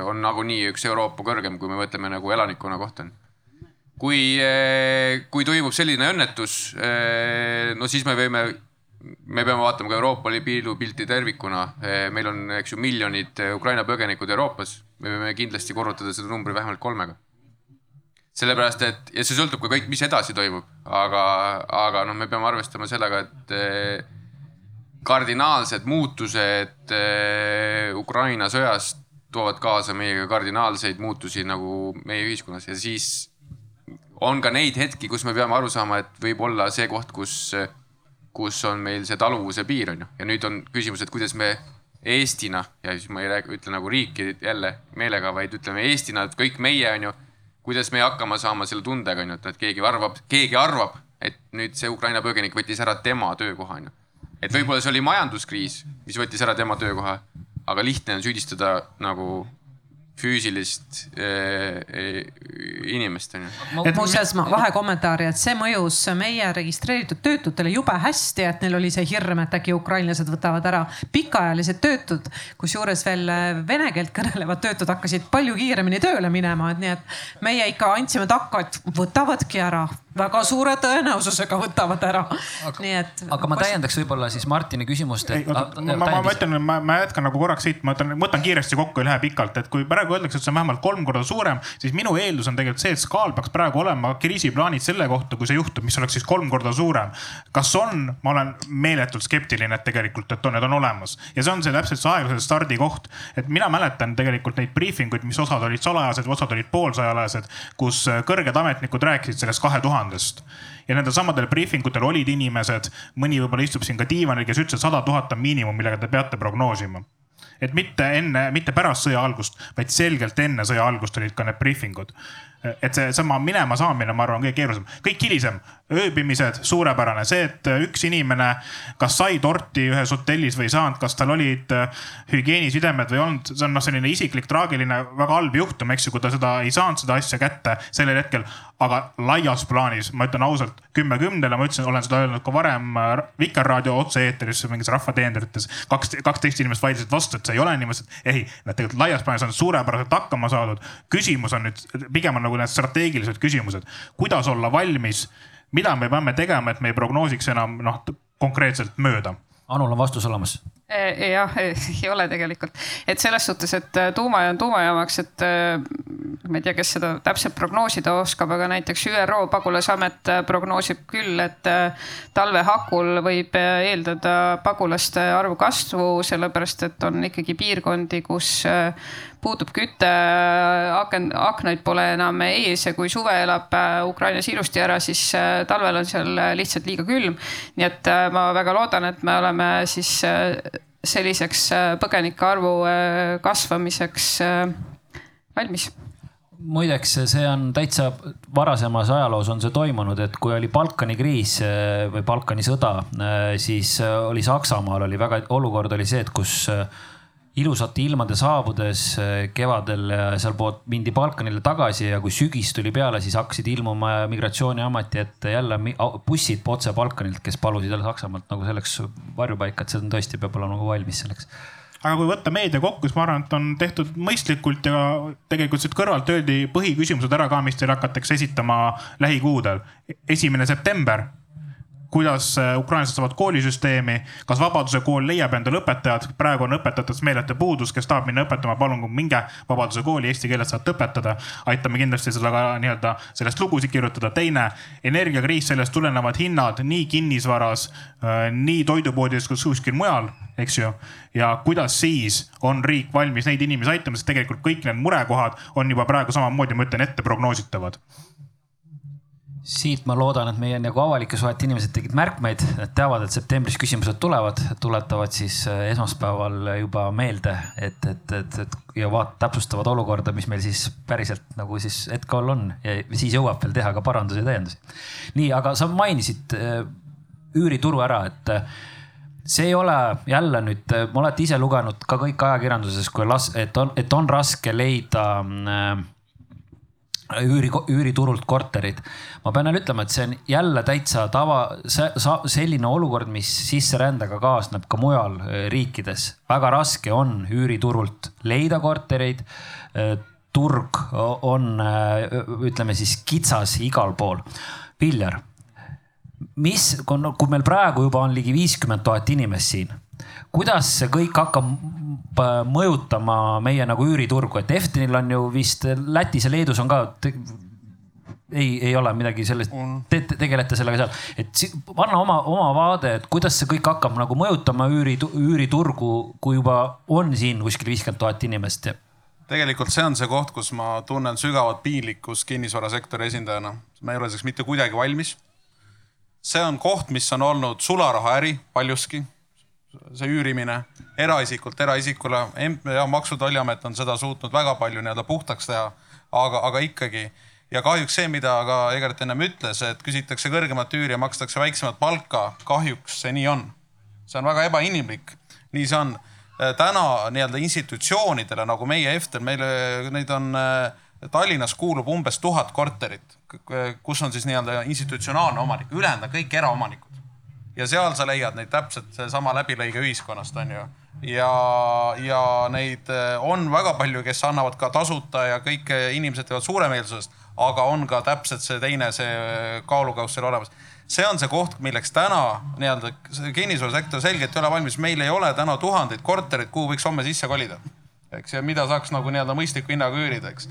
on nagunii üks Euroopa kõrgem, kui me mõtleme nagu elanikkonna kohta. kui äh,, kui toimub selline õnnetus äh,, no siis me võime me peame vaatama ka Euroopa Liidu pilti tervikuna. meil on, eks ju, miljonid Ukraina põgenikud Euroopas. me võime kindlasti korrutada seda numbri vähemalt kolmega. sellepärast, et ja see sõltub ka kõik, mis edasi toimub, aga, aga noh, me peame arvestama sellega, et eh, kardinaalsed muutused eh, Ukraina sõjast toovad kaasa meiega kardinaalseid muutusi nagu meie ühiskonnas ja siis on ka neid hetki, kus me peame aru saama, et võib olla see koht, kus kus on meil see taluvuse piir, on ju. ja nüüd on küsimus, et kuidas me Eestina ja siis ma ei räägi, ütle nagu riiki jälle meelega, vaid ütleme Eestina, et kõik meie, on ju, kuidas me hakkama saama selle tundega, on ju, et keegi arvab, keegi arvab, et nüüd see Ukraina põgenik võttis ära tema töökoha, on ju. et võib-olla see oli majanduskriis, mis võttis ära tema töökoha, aga lihtne on süüdistada nagu füüsilist äh, inimest on ju. muuseas ma vahekommentaari, et see mõjus meie registreeritud töötutele jube hästi, et neil oli see hirm, et äkki ukrainlased võtavad ära pikaajalised töötud. kusjuures veel vene keelt kõnelevad töötud hakkasid palju kiiremini tööle minema, et nii et meie ikka andsime takka, et võtavadki ära väga suure tõenäosusega võtavad ära. nii et. aga ma täiendaks võib-olla siis Martini küsimust. ma, ma, ma ütlen, ma, ma jätkan nagu korraks siit, ma ütlen, võtan kiiresti kokku, ei lähe pikalt, et kui praegu öeldakse, et see on vähemalt kolm korda suurem, siis minu eeldus on tegelikult see, et SKA-l peaks praegu olema kriisiplaanid selle kohta, kui see juhtub, mis oleks siis kolm korda suurem. kas on, ma olen meeletult skeptiline, et tegelikult, et on, need on olemas ja see on see täpselt see aeglase stardi koht, et mina mäletan tegelikult neid briifinguid, mis osad olid salajased, osad olid poolsalajased, kus kõrged ametnikud rääkisid sellest kahe tuhande tuhandest ja nendel samadel briifingutel olid inimesed, mõni võib-olla istub siin ka diivanil, kes ütles, et sada tuhat on miinimum, millega te peate prognoosima et mitte enne, mitte pärast sõja algust, vaid selgelt enne sõja algust olid ka need briifingud. et seesama minema saamine, ma arvan, kõige keerulisem, kõik hilisem, ööbimised, suurepärane, see, et üks inimene kas sai torti ühes hotellis või ei saanud, kas tal olid hügieenisidemed või olnud, see on noh, selline isiklik, traagiline, väga halb juhtum, eks ju, kui ta seda ei saanud, seda asja kätte sellel hetkel. aga laias plaanis, ma ütlen ausalt, kümme kümnele, ma ütlesin, olen seda öelnud ka varem Vikerraadio otse-eetris mingis rahvateenrites. kaks, kaksteist inimest vaidlesid vastu, et see ei ole niimoodi, et ei, nad tegelikult laias plaanis on suurepäraselt hakkama saadud. küsimus on nüüd, pigem on nagu need strateegilised küsimused, kuidas olla valmis mida me peame tegema, et me ei prognoosiks enam noh, konkreetselt mööda? Anul on vastus olemas. Eh, jah, ei ole tegelikult, et selles suhtes, et tuumajaam tuumajaamaks, et ma ei tea, kes seda täpselt prognoosida oskab, aga näiteks ÜRO pagulasamet prognoosib küll, et talve hakul võib eeldada pagulaste arvu kasvu, sellepärast et on ikkagi piirkondi, kus puudub küte, aken, aknaid pole enam ees ja kui suve elab Ukrainas ilusti ära, siis talvel on seal lihtsalt liiga külm. nii et ma väga loodan, et me oleme siis selliseks äh, põgenike arvu äh, kasvamiseks äh, valmis muideks, see on täitsa varasemas ajaloos on see toimunud, et kui oli Balkani kriis või Balkani sõda, siis oli Saksamaal oli väga, olukord oli see, et kus ilusate ilmade saabudes eh, kevadel sealpoolt mindi Balkanile tagasi ja kui sügis tuli peale, siis hakkasid ilmuma migratsiooniameti ette jälle bussid otse Balkanilt, kes palusid jälle Saksamaalt nagu selleks varjupaika, et see on tõesti, peab olema nagu valmis selleks aga kui võtta meedia kokku, siis ma arvan, et on tehtud mõistlikult ja tegelikult siit kõrvalt öeldi põhiküsimused ära ka, mis teile hakatakse esitama lähikuudel. esimene september kuidas äh, ukrainlased saavad koolisüsteemi, kas Vabaduse kool leiab endale õpetajad, praegu on õpetajatest meeletu puudus, kes tahab minna õpetama, palun minge Vabaduse kooli, eesti keeles saate õpetada. aitame kindlasti seda ka nii-öelda sellest lugusid kirjutada. teine, energiakriis, sellest tulenevad hinnad nii kinnisvaras, nii toidupoodides kui kuskil mujal, eks ju. ja kuidas siis on riik valmis neid inimesi aitama, sest tegelikult kõik need murekohad on juba praegu samamoodi, ma ütlen ette, prognoositavad siit ma loodan, et meie nagu avalike suhete inimesed tegid märkmeid, et teavad, et septembris küsimused tulevad, tuletavad siis äh, esmaspäeval juba meelde, et, et, et, et ja vaat-, täpsustavad olukorda, mis meil siis päriselt nagu siis hetkel on ja siis jõuab veel teha ka parandusi ja täiendusi. nii, aga sa mainisid äh, üürituru ära, et äh, see ei ole jälle nüüd, olete ise lugenud ka kõik ajakirjanduses, kui las-, et on, et on raske leida äh, üüri, üüriturult korterid. ma pean jälle ütlema, et see on jälle täitsa tava, selline olukord, mis sisserändega kaasneb ka mujal äh, riikides. väga raske on üüriturult leida kortereid. Äh, turg on, äh, ütleme siis kitsas igal pool. Viljar, mis, kui meil praegu juba on ligi viiskümmend tuhat inimest siin kuidas see kõik hakkab mõjutama meie nagu üüriturgu, et Eftenil on ju vist Lätis ja Leedus on ka ei, ei ole midagi sellest te,, te tegelete sellega seal, et anna oma, oma vaade, et kuidas see kõik hakkab nagu mõjutama üüri, üüriturgu, kui juba on siin kuskil viiskümmend tuhat inimest tegelikult see on see koht, kus ma tunnen sügavat piinlikkust kinnisvarasektori esindajana. ma ei ole selleks mitte kuidagi valmis. see on koht, mis on olnud sularahaäri paljuski see üürimine eraisikult eraisikule, ja Maksu- ja Tolliamet on seda suutnud väga palju nii-öelda puhtaks teha, aga, aga ikkagi. ja kahjuks see, mida ka Egert ennem ütles, et küsitakse kõrgemat üüri ja makstakse väiksemat palka, kahjuks see nii on. see on väga ebainimlik, nii see on. täna nii-öelda institutsioonidele nagu meie EFTEL, meile neid on Tallinnas kuulub umbes tuhat korterit, kus on siis nii-öelda institutsionaalne omanik, ülejäänud on kõik eraomanikud ja seal sa leiad neid täpselt seesama läbilõige ühiskonnast, on ju. ja, ja neid eh, on väga palju, kes annavad ka tasuta ja kõik inimesed teevad suuremeelsusest, aga on ka täpselt see teine, see kaalukauss seal olemas see on see koht, milleks täna nii-öelda kinnisvarasektor selgelt ei ole valmis, meil ei ole täna tuhandeid korterid, kuhu võiks homme sisse kolida. eks ja mida saaks nagu nii-öelda mõistliku hinnaga üürida, eks.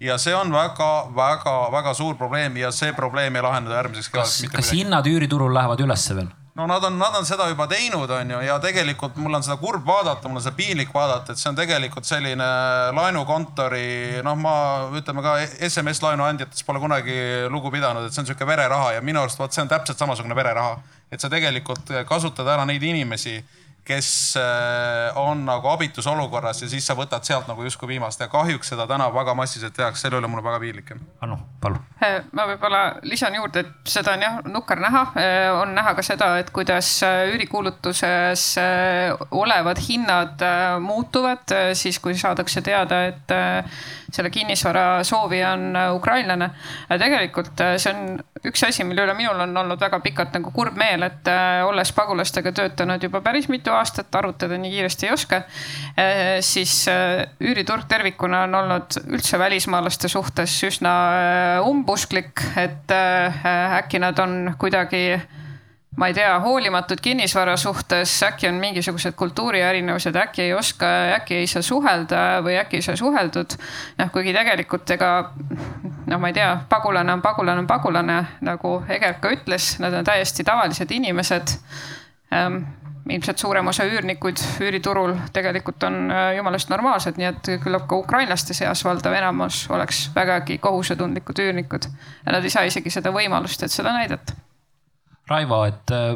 ja see on väga-väga-väga suur probleem ja see probleem ei lahenda järgmiseks kevadeks. kas, kas hinnad üüriturul lähevad ülesse veel? No nad on, nad on seda juba teinud, on ju, ja tegelikult mul on seda kurb vaadata, mul on seda piinlik vaadata, et see on tegelikult selline laenukontori, noh, ma ütleme ka SMS laenuandjatest pole kunagi lugu pidanud, et see on sihuke vereraha ja minu arust vot see on täpselt samasugune vereraha. et sa tegelikult kasutad ära neid inimesi kes äh, on nagu abitus olukorras ja siis sa võtad sealt nagu justkui viimast ja kahjuks seda täna väga massiliselt tehakse, selle üle mul on väga piinlik. Anu, palun. Äh, ma võib-olla lisan juurde, et seda on jah nukker näha, äh, on näha ka seda, et kuidas üürikuulutuses olevad hinnad muutuvad siis, kui saadakse teada, et selle kinnisvara soovija on ukrainlane. tegelikult see on üks asi, mille üle minul on olnud väga pikalt nagu kurb meel, et olles pagulastega töötanud juba päris mitu aastat, arutada nii kiiresti ei oska. Siis üüriturg tervikuna on olnud üldse välismaalaste suhtes üsna umbusklik, et äkki nad on kuidagi ma ei tea, hoolimatud kinnisvara suhtes, äkki on mingisugused kultuurierinevused, äkki ei oska, äkki ei saa suhelda või äkki ei saa suheldud. noh, kuigi tegelikult ega noh, ma ei tea, pagulane on pagulane on pagulane, nagu Egert ka ütles, nad on täiesti tavalised inimesed ähm, ilmselt suurem osa üürnikuid üüriturul tegelikult on äh, jumalast normaalsed, nii et küllap ka ukrainlaste seas valdav enamus oleks vägagi kohusetundlikud üürnikud. ja nad ei saa isegi seda võimalust, et seda näidata. Raivo, et äh,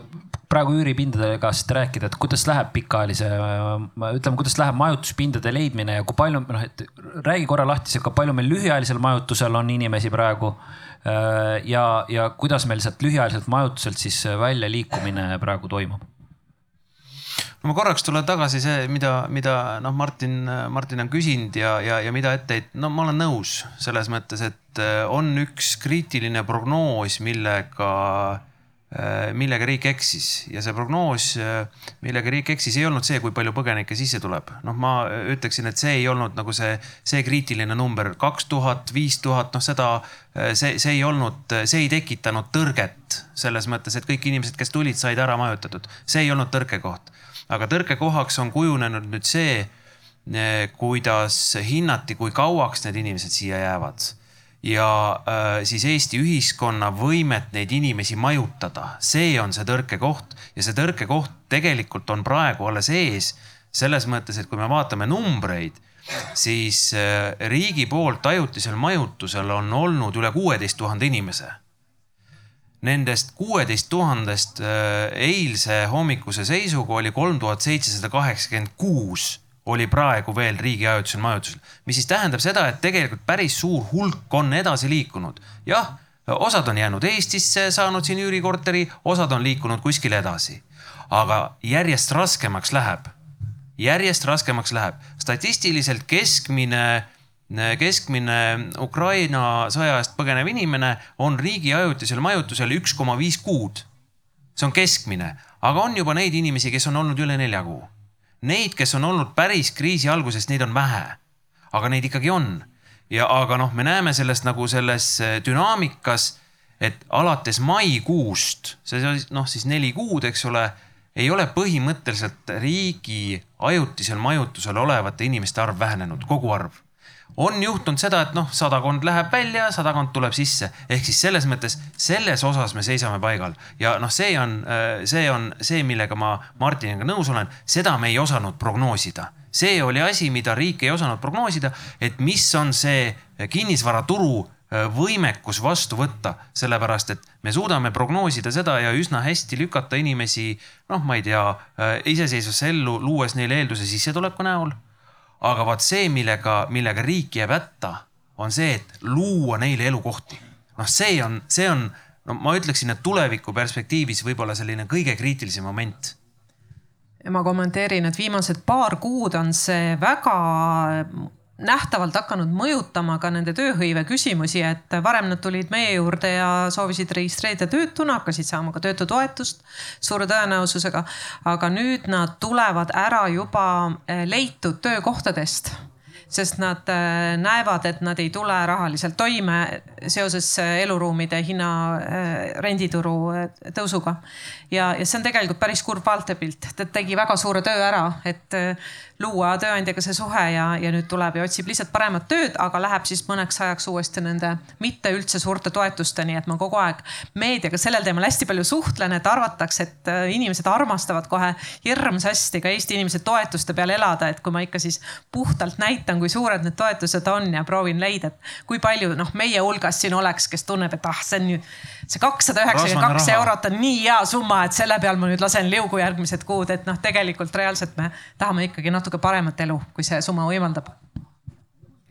praegu üüripindadega siit rääkida, et kuidas läheb pikaajalise, äh, ütleme, kuidas läheb majutuspindade leidmine ja kui palju, noh, et räägi korra lahti kui palju meil lühiajalisel majutusel on inimesi praegu. ja, ja kuidas meil sealt lühiajaliselt majutuselt siis väljaliikumine praegu toimub? no ma korraks tulen tagasi see, mida, mida noh, Martin, Martin on küsinud ja, ja, ja mida ette heit-, no ma olen nõus selles mõttes, et äh, on üks kriitiline prognoos, millega millega riik eksis ja see prognoos, millega riik eksis, ei olnud see, kui palju põgenikke sisse tuleb. noh, ma ütleksin, et see ei olnud nagu see, see kriitiline number, kaks tuhat, viis tuhat, noh seda, see, see ei olnud, see ei tekitanud tõrget selles mõttes, et kõik inimesed, kes tulid, said ära majutatud. see ei olnud tõrkekoht. aga tõrkekohaks on kujunenud nüüd see, kuidas hinnati, kui kauaks need inimesed siia jäävad ja äh, siis Eesti ühiskonna võimet neid inimesi majutada, see on see tõrkekoht ja see tõrkekoht tegelikult on praegu alles ees. selles mõttes, et kui me vaatame numbreid, siis äh, riigi poolt ajutisel majutusel on olnud üle kuueteist tuhande inimese. Nendest kuueteist tuhandest äh, eilse hommikuse seisuga oli kolm tuhat seitsesada kaheksakümmend kuus oli praegu veel riigi ajutisel majutusel, mis siis tähendab seda, et tegelikult päris suur hulk on edasi liikunud. jah, osad on jäänud Eestisse, saanud siin üürikorteri, osad on liikunud kuskile edasi. aga järjest raskemaks läheb, järjest raskemaks läheb. statistiliselt keskmine, keskmine Ukraina sõja eest põgenev inimene on riigi ajutisel majutusel üks koma viis kuud. see on keskmine, aga on juba neid inimesi, kes on olnud üle nelja kuu Neid, kes on olnud päris kriisi algusest, neid on vähe, aga neid ikkagi on. ja aga noh, me näeme sellest nagu selles äh, dünaamikas, et alates maikuust, see noh, siis neli kuud, eks ole, ei ole põhimõtteliselt riigi ajutisel majutusel olevate inimeste arv vähenenud, kogu arv on juhtunud seda, et noh, sadakond läheb välja, sadakond tuleb sisse, ehk siis selles mõttes selles osas me seisame paigal. Ja noh, see on, äh, see on see, millega ma Martiniga nõus olen, seda me ei osanud prognoosida. See oli asi, mida riik ei osanud prognoosida, et mis on see kinnisvaraturu äh, võimekus vastu võtta, sellepärast et me suudame prognoosida seda ja üsna hästi lükata inimesi, noh, ma ei tea, äh, iseseisvasse ellu, luues neile eelduse sissetuleku näol aga vaat see, millega, millega riik jääb hätta, on see, et luua neile elukohti. noh, see on, see on, no ma ütleksin, et tuleviku perspektiivis võib-olla selline kõige kriitilisem moment ma kommenteerin, et viimased paar kuud on see väga nähtavalt hakanud mõjutama ka nende tööhõive küsimusi, et varem nad tulid meie juurde ja soovisid registreerida töötuna, hakkasid saama ka töötutoetust suure tõenäosusega. aga nüüd nad tulevad ära juba eh, leitud töökohtadest sest nad äh, näevad, et nad ei tule rahaliselt toime seoses äh, eluruumide hinna, rendituru tõusuga. Ja, ja see on tegelikult päris kurb vaatepilt, ta tegi väga suure töö ära, et luua tööandjaga see suhe ja, ja nüüd tuleb ja otsib lihtsalt paremat tööd, aga läheb siis mõneks ajaks uuesti nende mitte üldse suurte toetusteni, et ma kogu aeg meediaga sellel teemal hästi palju suhtlen, et arvatakse, et inimesed armastavad kohe hirmsasti ka Eesti inimese toetuste peal elada, et kui ma ikka siis puhtalt näitan, kui suured need toetused on ja proovin leida, et kui palju noh, meie hulgas siin oleks, kes tunneb, et ah, see on ju, see kakssada üheksakümmend kaks eurot on nii hea summa, et selle peal ma nüüd lasen liugu järgmised kuud, et noh, tegelikult reaalselt me tahame ikkagi natuke paremat elu, kui see summa võimaldab.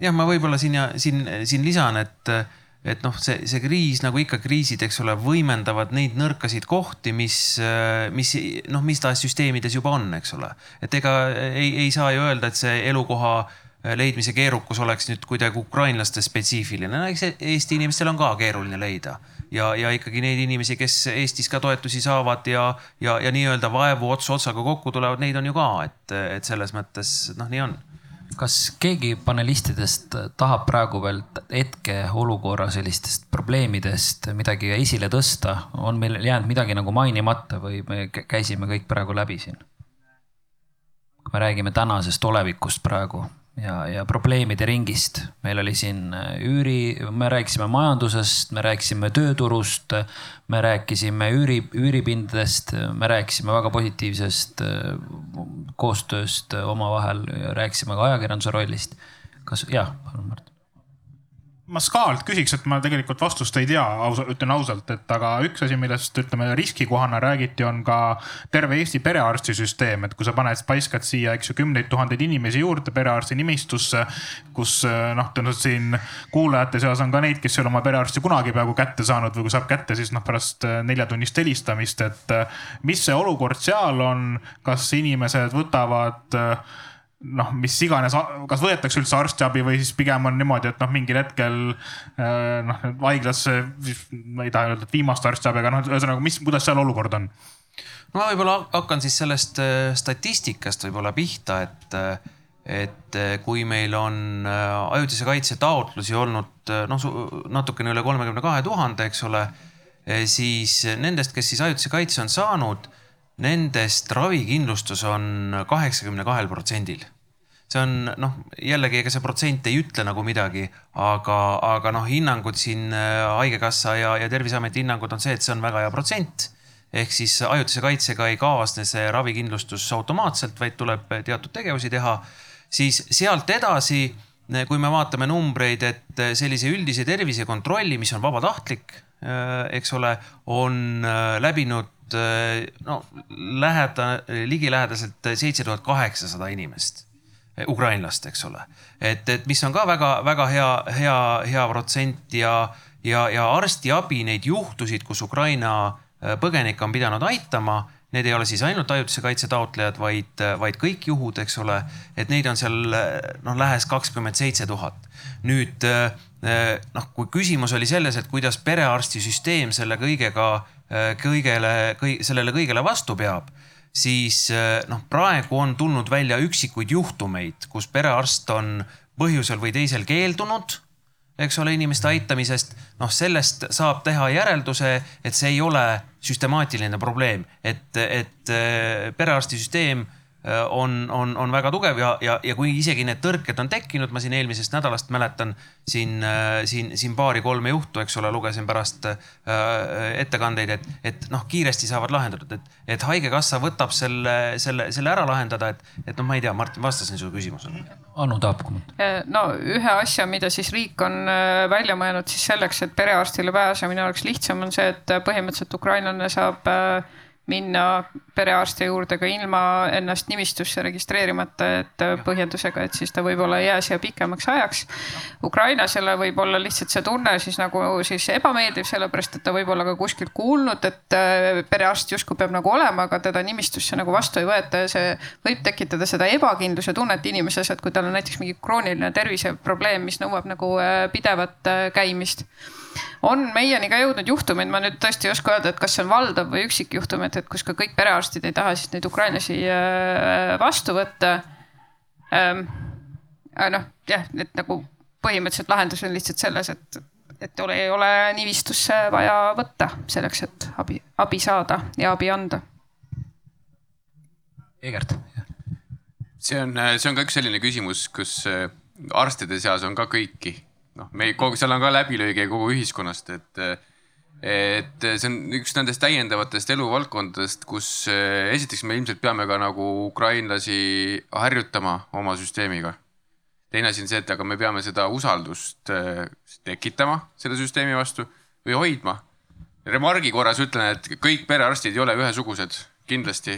jah, ma võib-olla siin ja siin, siin lisan, et et noh, see, see kriis nagu ikka kriisid, eks ole, võimendavad neid nõrkasid kohti, mis, mis noh, mis tahes süsteemides juba on, eks ole. et ega ei, ei saa ju öelda, et see elukoha leidmise keerukus oleks nüüd kuidagi ukrainlaste spetsiifiline, no eks Eesti inimestel on ka keeruline leida ja, ja ikkagi neid inimesi, kes Eestis ka toetusi saavad ja, ja, ja nii-öelda vaevu ots otsaga kokku tulevad, neid on ju ka, et, et selles mõttes noh, nii on kas keegi panelistidest tahab praegu veel hetkeolukorra sellistest probleemidest midagi esile tõsta, on meil jäänud midagi nagu mainimata või me käisime kõik praegu läbi siin? kui me räägime tänasest olevikust praegu ja, ja probleemide ringist. meil oli siin äh, üüri, me rääkisime majandusest, me rääkisime tööturust, me rääkisime üüri, üüripindadest, me rääkisime väga positiivsest äh, koostööst omavahel, rääkisime ka ajakirjanduse rollist. kas, jah, palun Mart ma Skaalt küsiks, et ma tegelikult vastust ei tea, ausa, ütlen ausalt, et aga üks asi, millest ütleme riskikohana räägiti, on ka terve Eesti perearstisüsteem, et kui sa paned, paiskad siia, eks ju, kümneid tuhandeid inimesi juurde perearsti nimistusse, kus noh, tõenäoliselt siin kuulajate seas on ka neid, kes ei ole oma perearsti kunagi peaaegu kätte saanud või kui saab kätte, siis noh, pärast neljatunnist helistamist, et mis see olukord seal on, kas inimesed võtavad noh, mis iganes, kas võetakse üldse arstiabi või siis pigem on niimoodi, et noh, mingil hetkel noh, haiglasse, ma ei taha öelda, et viimast arstiabi, aga noh, ühesõnaga, mis, kuidas seal olukord on? ma võib-olla hakkan siis sellest äh, statistikast võib-olla pihta, et, äh, et äh, kui meil on ajutise kaitse taotlusi olnud noh, natukene üle kolmekümne kahe tuhande, eks ole, siis nendest, kes siis ajutise kaitse on saanud nendest ravikindlustus on kaheksakümne kahel protsendil. see on noh, jällegi ega see protsent ei ütle nagu midagi, aga, aga noh, hinnangud siin äh, Haigekassa ja, ja Terviseameti hinnangud on see, et see on väga hea protsent. ehk siis ajutise kaitsega ei kaasne see ravikindlustus automaatselt, vaid tuleb teatud tegevusi teha. siis sealt edasi, kui me vaatame numbreid, et sellise üldise tervisekontrolli, mis on vabatahtlik, äh, eks ole, on äh, läbinud no läheda, ligilähedaselt seitse tuhat kaheksasada inimest, eh, ukrainlast, eks ole. et, et mis on ka väga-väga hea, hea, hea protsent ja, ja, ja arstiabi neid juhtusid, kus Ukraina eh, põgenikke on pidanud aitama need ei ole siis ainult ajutise kaitse taotlejad, vaid, vaid kõik juhud, eks ole, et neid on seal noh, lähes kakskümmend seitse tuhat. nüüd noh, kui küsimus oli selles, et kuidas perearstisüsteem selle kõigega kõigele, kõi-, sellele kõigele vastu peab, siis äh, noh, praegu on tulnud välja üksikuid juhtumeid, kus perearst on põhjusel või teisel keeldunud, eks ole, inimeste aitamisest. noh, sellest saab teha järelduse, et see ei ole süstemaatiline probleem, et, et äh, perearstisüsteem Äh, on, on, on väga tugev ja, ja, ja kui isegi need tõrked on tekkinud, ma siin eelmisest nädalast mäletan siin, äh, siin, siin paari-kolme juhtu, eks ole, lugesin pärast äh, ettekandeid, et, et noh, kiiresti saavad lahendatud, et, et haigekassa võtab selle, selle, selle ära lahendada, et, et noh, ma ei tea, Martin, vastasin su küsimusele. Anu tahab kommenteerida. no ühe asja, mida siis riik on välja mõelnud siis selleks, et perearstile pääsemine oleks lihtsam, on see, et põhimõtteliselt ukrainlane saab äh, minna perearsti juurde ka ilma ennast nimistusse registreerimata, et põhjendusega, et siis ta võib-olla ei jää siia pikemaks ajaks. Ukrainasele võib olla lihtsalt see tunne siis nagu siis ebameeldiv, sellepärast et ta võib olla ka kuskilt kuulnud, et äh, perearst justkui peab nagu olema, aga teda nimistusse nagu vastu ei võeta ja see võib tekitada seda ebakindluse tunnet inimeses, et kui tal on näiteks mingi krooniline terviseprobleem, mis nõuab nagu äh, pidevat äh, käimist on meieni ka jõudnud juhtumeid, ma nüüd tõesti ei oska öelda, et kas see on valdav või üksikjuhtum, et, et kus ka kõik perearstid ei taha siis neid ukrainlasi äh, vastu võtta. Ähm, noh, jah, et nagu põhimõtteliselt lahendus on lihtsalt selles, et, et ole, ei ole nivistusse vaja võtta selleks, et abi, abi saada ja abi anda. Egert. see on, see on ka üks selline küsimus, kus äh, arstide seas on ka kõiki noh, me kogu, seal on ka läbilõige kogu ühiskonnast, et, et see on üks nendest täiendavatest eluvaldkondadest, kus esiteks me ilmselt peame ka nagu ukrainlasi harjutama oma süsteemiga. teine asi on see, et aga me peame seda usaldust äh, tekitama selle süsteemi vastu või hoidma. Remargi korras ütlen, et kõik perearstid ei ole ühesugused, kindlasti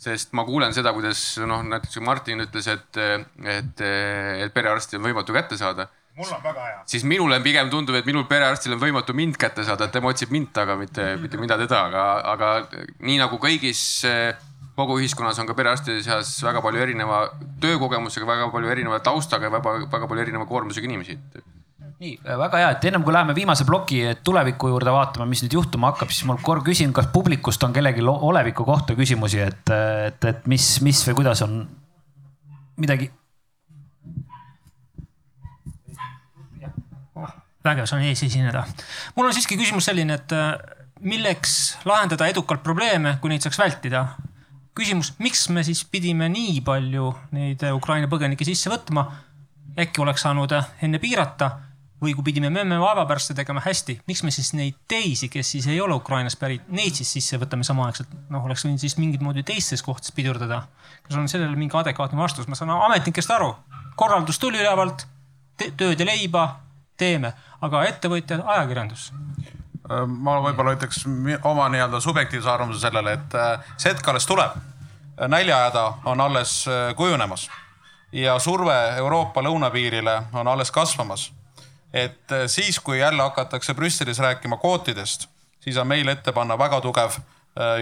sest ma kuulen seda, kuidas noh, näiteks Martin ütles, et, et, et perearsti on võimatu kätte saada mul on väga hea. siis minule pigem tundub, et minul perearstil on võimatu mind kätte saada, et tema otsib mind taga, mitte, mitte mina teda, aga, aga nii nagu kõigis kogu ühiskonnas on ka perearstide seas väga palju erineva töökogemusega, väga palju erineva taustaga ja väga, väga palju erineva koormusega inimesi. nii väga hea, et ennem kui läheme viimase ploki tuleviku juurde vaatama, mis nüüd juhtuma hakkab, siis ma korra küsin, kas publikust on kellelgi oleviku kohta küsimusi, et, et, et mis, mis või kuidas on midagi vägev, saan ees esineda. mul on siiski küsimus selline, et äh, milleks lahendada edukalt probleeme, kui neid saaks vältida? küsimus, miks me siis pidime nii palju neid äh, Ukraina põgenikke sisse võtma? äkki oleks saanud äh, enne piirata või kui pidime memme vaeva pärast tegema hästi, miks me siis neid teisi, kes siis ei ole Ukrainast pärit, neid siis sisse võtame samaaegselt? noh, oleks võinud siis mingit moodi teistes kohtades pidurdada. kas on sellele mingi adekvaatne vastus? ma saan ametnikest aru, korraldus tuli ülevalt, tööd ja leiba, teeme aga ettevõtjad, ajakirjandus ma võib-olla ütleks oma nii-öelda subjektiivse arvamuse sellele, et äh, see hetk alles tuleb. näljahäda on alles äh, kujunemas ja surve Euroopa lõunapiirile on alles kasvamas. et äh, siis, kui jälle hakatakse Brüsselis rääkima kvootidest, siis on meil ette panna väga tugev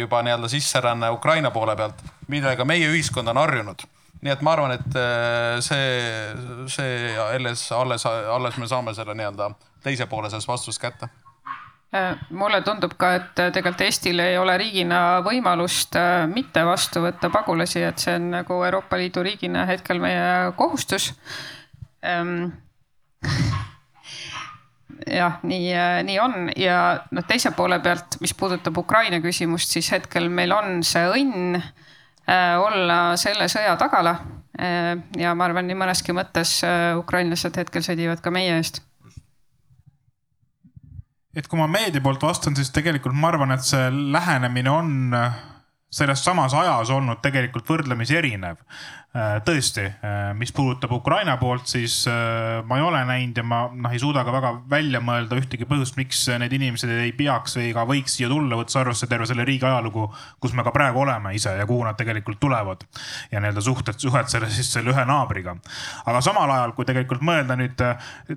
juba nii-öelda sisseränne Ukraina poole pealt, millega meie ühiskond on harjunud nii et ma arvan, et äh, see, see alles, alles, alles me saame selle nii-öelda teise poole sellest vastusest kätte. Äh, mulle tundub ka, et äh, tegelikult Eestil ei ole riigina võimalust mitte vastu võtta pagulasi, et see on nagu Euroopa Liidu riigina hetkel meie kohustus. Ehm, jah, nii, nii on. Ja noh, teise poole pealt, mis puudutab Ukraina küsimust, siis hetkel meil on see õnn olla selle sõja tagala. ja ma arvan, nii mõneski mõttes ukrainlased hetkel sõdivad ka meie eest et kui ma meedia poolt vastan, siis tegelikult ma arvan, et see lähenemine on selles samas ajas olnud tegelikult võrdlemisi erinev. Äh, tõesti, äh, mis puudutab Ukraina poolt, siis äh, ma ei ole näinud ja ma noh, ei suuda ka väga välja mõelda ühtegi põhjust, miks need inimesed ei peaks või ka võiks siia tulla, võttes arvesse terve selle riigi ajalugu, kus me ka praegu oleme ise ja kuhu nad tegelikult tulevad. ja nii-öelda suhted, suhet selle siis selle ühe naabriga. aga samal ajal, kui tegelikult mõelda nüüd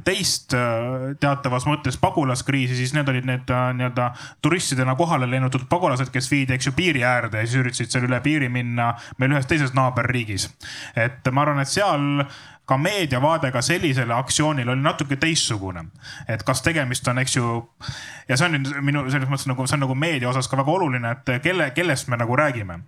teist teatavas mõttes pagulaskriisi, siis need olid need nii-öelda turistidena kohale lennutud pagulased, kes viidi, eks ju, piiri äärde ja siis üritasid seal üle piiri minna meil ühes teises naaberriigis et ma arvan, et seal ka meediavaade ka sellisele aktsioonile oli natuke teistsugune. et kas tegemist on, eks ju, ja see on nüüd minu selles mõttes nagu, see on nagu meedia osas ka väga oluline, et kelle, kellest me nagu räägime.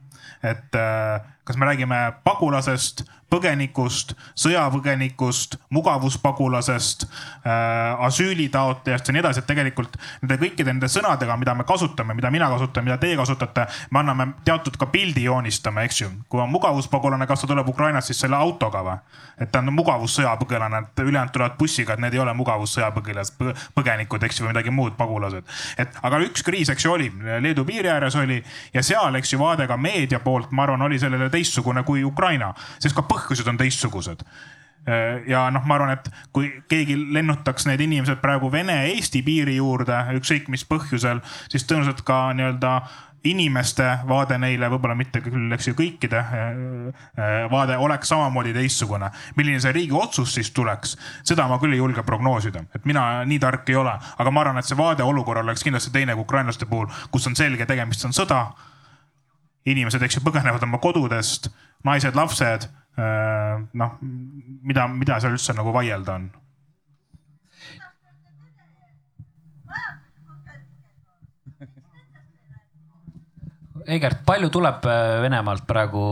et äh, kas me räägime pagulasest, põgenikust, sõjapõgenikust, mugavuspagulasest äh,, asüülitaotlejast ja nii edasi, et tegelikult nende kõikide nende sõnadega, mida me kasutame, mida mina kasutan, mida teie kasutate, me anname teatud ka pildi joonistame, eks ju. kui on mugavuspagulane, kas ta tuleb Ukrainast siis selle autoga või? et ta on mugavussõjapõgelane, et ülejäänud tulevad bussiga, et need ei ole mugavussõjapõgelased, põgenikud, eks ju, või midagi muud, pagulased. et aga üks kriis, eks ju, oli Leedu piiri ääres oli ja seal, eks ju, vaade ka meedia poolt, ma arvan, oli sellele teistsugune kui Ukraina, sest ka põhjused on teistsugused ja noh, ma arvan, et kui keegi lennutaks need inimesed praegu Vene-Eesti piiri juurde, ükskõik mis põhjusel, siis tõenäoliselt ka nii-öelda inimeste vaade neile, võib-olla mitte küll, eks ju, kõikide vaade oleks samamoodi teistsugune. milline see riigi otsus siis tuleks, seda ma küll ei julge prognoosida, et mina nii tark ei ole, aga ma arvan, et see vaade olukorrale oleks kindlasti teine kui ukrainlaste puhul, kus on selge, tegemist on sõda inimesed, eks ju, põgenevad oma kodudest, naised, lapsed. Äh, noh, mida, mida seal üldse nagu vaielda on? Egert, palju tuleb äh, Venemaalt praegu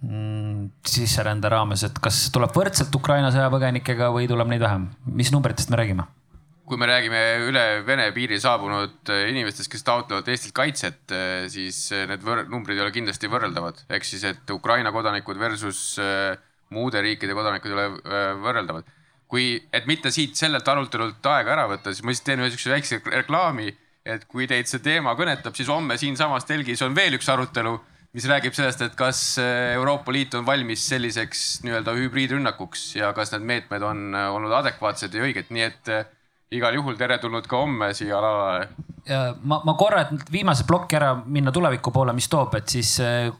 mm, sisserände raames, et kas tuleb võrdselt Ukraina sõjapõgenikega või tuleb neid vähem, mis numbritest me räägime? Kui me räägime üle Vene piiri saabunud äh, inimestest, kes taotlevad Eestilt kaitset, äh, siis äh, need numbrid ei ole kindlasti võrreldavad. ehk siis, et Ukraina kodanikud versus muude riikide kodanikud ei ole võrreldavad. kui, et mitte siit sellelt arutelult aega ära võtta, siis ma lihtsalt teen ühe siukse väikse reklaami, et kui teid see teema kõnetab, siis homme siinsamas telgis on veel üks arutelu, mis räägib sellest, et kas Euroopa Liit on valmis selliseks nii-öelda hübriidrünnakuks ja kas need meetmed on olnud adekvaatsed ja õiged, nii et igal juhul teretulnud ka homme siia lavale. ma, ma korra, et viimase plokki ära minna tuleviku poole, mis toob, et siis eh,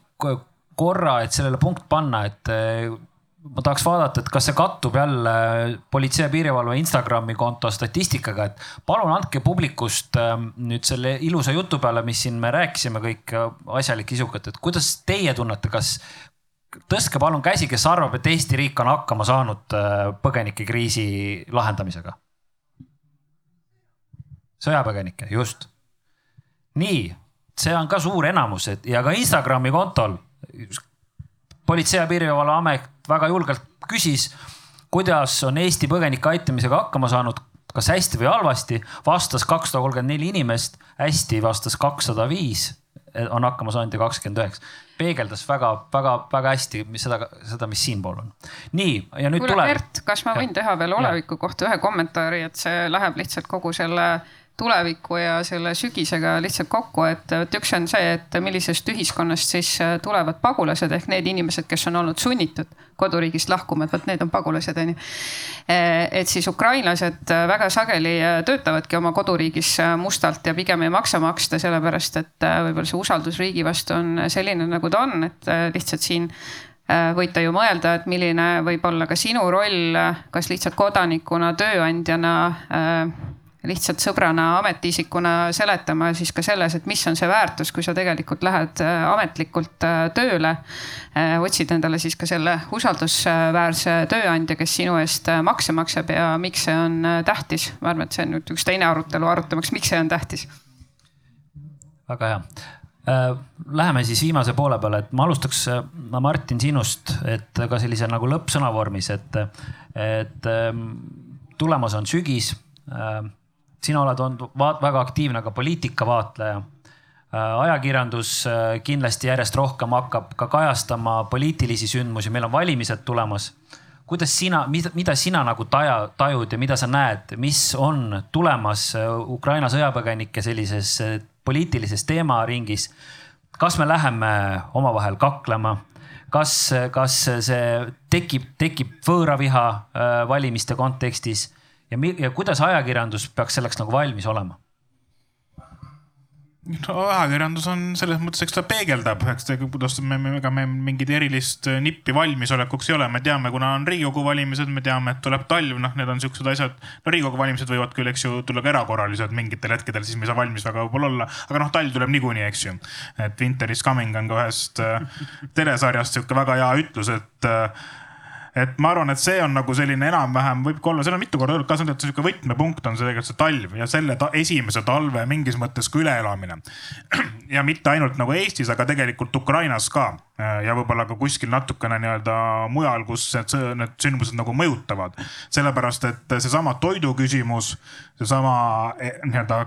korra, et sellele punkt panna, et eh, ma tahaks vaadata, et kas see kattub jälle Politsei- ja Piirivalve Instagrami konto statistikaga, et palun andke publikust eh, nüüd selle ilusa jutu peale, mis siin me rääkisime kõik asjalik, isukad, et kuidas teie tunnete, kas tõstke palun käsi, kes arvab, et Eesti riik on hakkama saanud põgenikekriisi lahendamisega sõjapõgenikke, just. nii, see on ka suur enamus, et ja ka Instagrami kontol politsei- ja piirivalveamet väga julgelt küsis, kuidas on Eesti põgenike aitamisega hakkama saanud, kas hästi või halvasti, vastas kakssada kolmkümmend neli inimest, hästi vastas kakssada viis, on hakkama saanud ja kakskümmend üheksa. peegeldas väga-väga-väga hästi seda, seda, mis siinpool on. nii, ja nüüd tuleb. Gert, kas ma võin ja. teha veel oleviku kohta ühe kommentaari, et see läheb lihtsalt kogu selle tuleviku ja selle sügisega lihtsalt kokku, et, et üks on see, et millisest ühiskonnast siis äh, tulevad pagulased ehk need inimesed, kes on olnud sunnitud koduriigist lahkuma, et vot need on pagulased, on ju. Äh, et siis ukrainlased äh, väga sageli töötavadki oma koduriigis mustalt ja pigem ei maksa maksta, sellepärast et võib-olla see usaldus riigi vastu on selline, nagu ta on, et lihtsalt siin võite ju mõelda, et milline võib olla ka sinu roll, kas lihtsalt kodanikuna, tööandjana lihtsalt sõbrana, ametiisikuna seletama siis ka selles, et mis on see väärtus, kui sa tegelikult lähed äh, ametlikult äh, tööle. otsid endale siis ka selle usaldusväärse tööandja, kes sinu eest makse maksab ja miks see on tähtis. ma arvan, et see on nüüd üks teine arutelu, arutamaks, miks see on tähtis. väga hea Läheme siis viimase poole peale, et ma alustaks, Martin, sinust, et ka sellise nagu lõppsõna vormis, et, et ähm, tulemas on sügis sina oled olnud väga aktiivne ka poliitikavaatleja. Äh, ajakirjandus äh, kindlasti järjest rohkem hakkab ka kajastama poliitilisi sündmusi, meil on valimised tulemas. kuidas sina, mida sina nagu taja, tajud ja mida sa näed, mis on tulemas äh, Ukraina sõjapõgenike sellises poliitilises teemaringis? kas me läheme omavahel kaklema? kas, kas see tekib, tekib võõraviha valimiste kontekstis ja, ja kuidas ajakirjandus peaks selleks nagu valmis olema? no ajakirjandus on selles mõttes, eks ta peegeldab, eks ta, kuidas me, ega me mingit erilist nippi valmisolekuks ei ole, me teame, kuna on riigikogu valimised, me teame, et tuleb talv, noh, need on siuksed asjad. no riigikogu valimised võivad küll, eks ju, tulla ka erakorralised mingitel hetkedel, siis me ei saa valmis väga võib-olla olla, aga noh, talv tuleb niikuinii, eks ju. et winter is coming on ka ühest äh, telesarjast sihuke väga hea ütlus, et äh, et ma arvan, et see on nagu selline enam-vähem võib ka olla, seal on mitu korda öeldud ka seda, et sihuke võtmepunkt on see tegelikult see talv ja selle ta, esimese talve mingis mõttes ka üleelamine. ja mitte ainult nagu Eestis, aga tegelikult Ukrainas ka ja võib-olla ka kuskil natukene nii-öelda mujal, kus need, need sündmused nagu mõjutavad. sellepärast, et seesama toidu küsimus, seesama eh, nii-öelda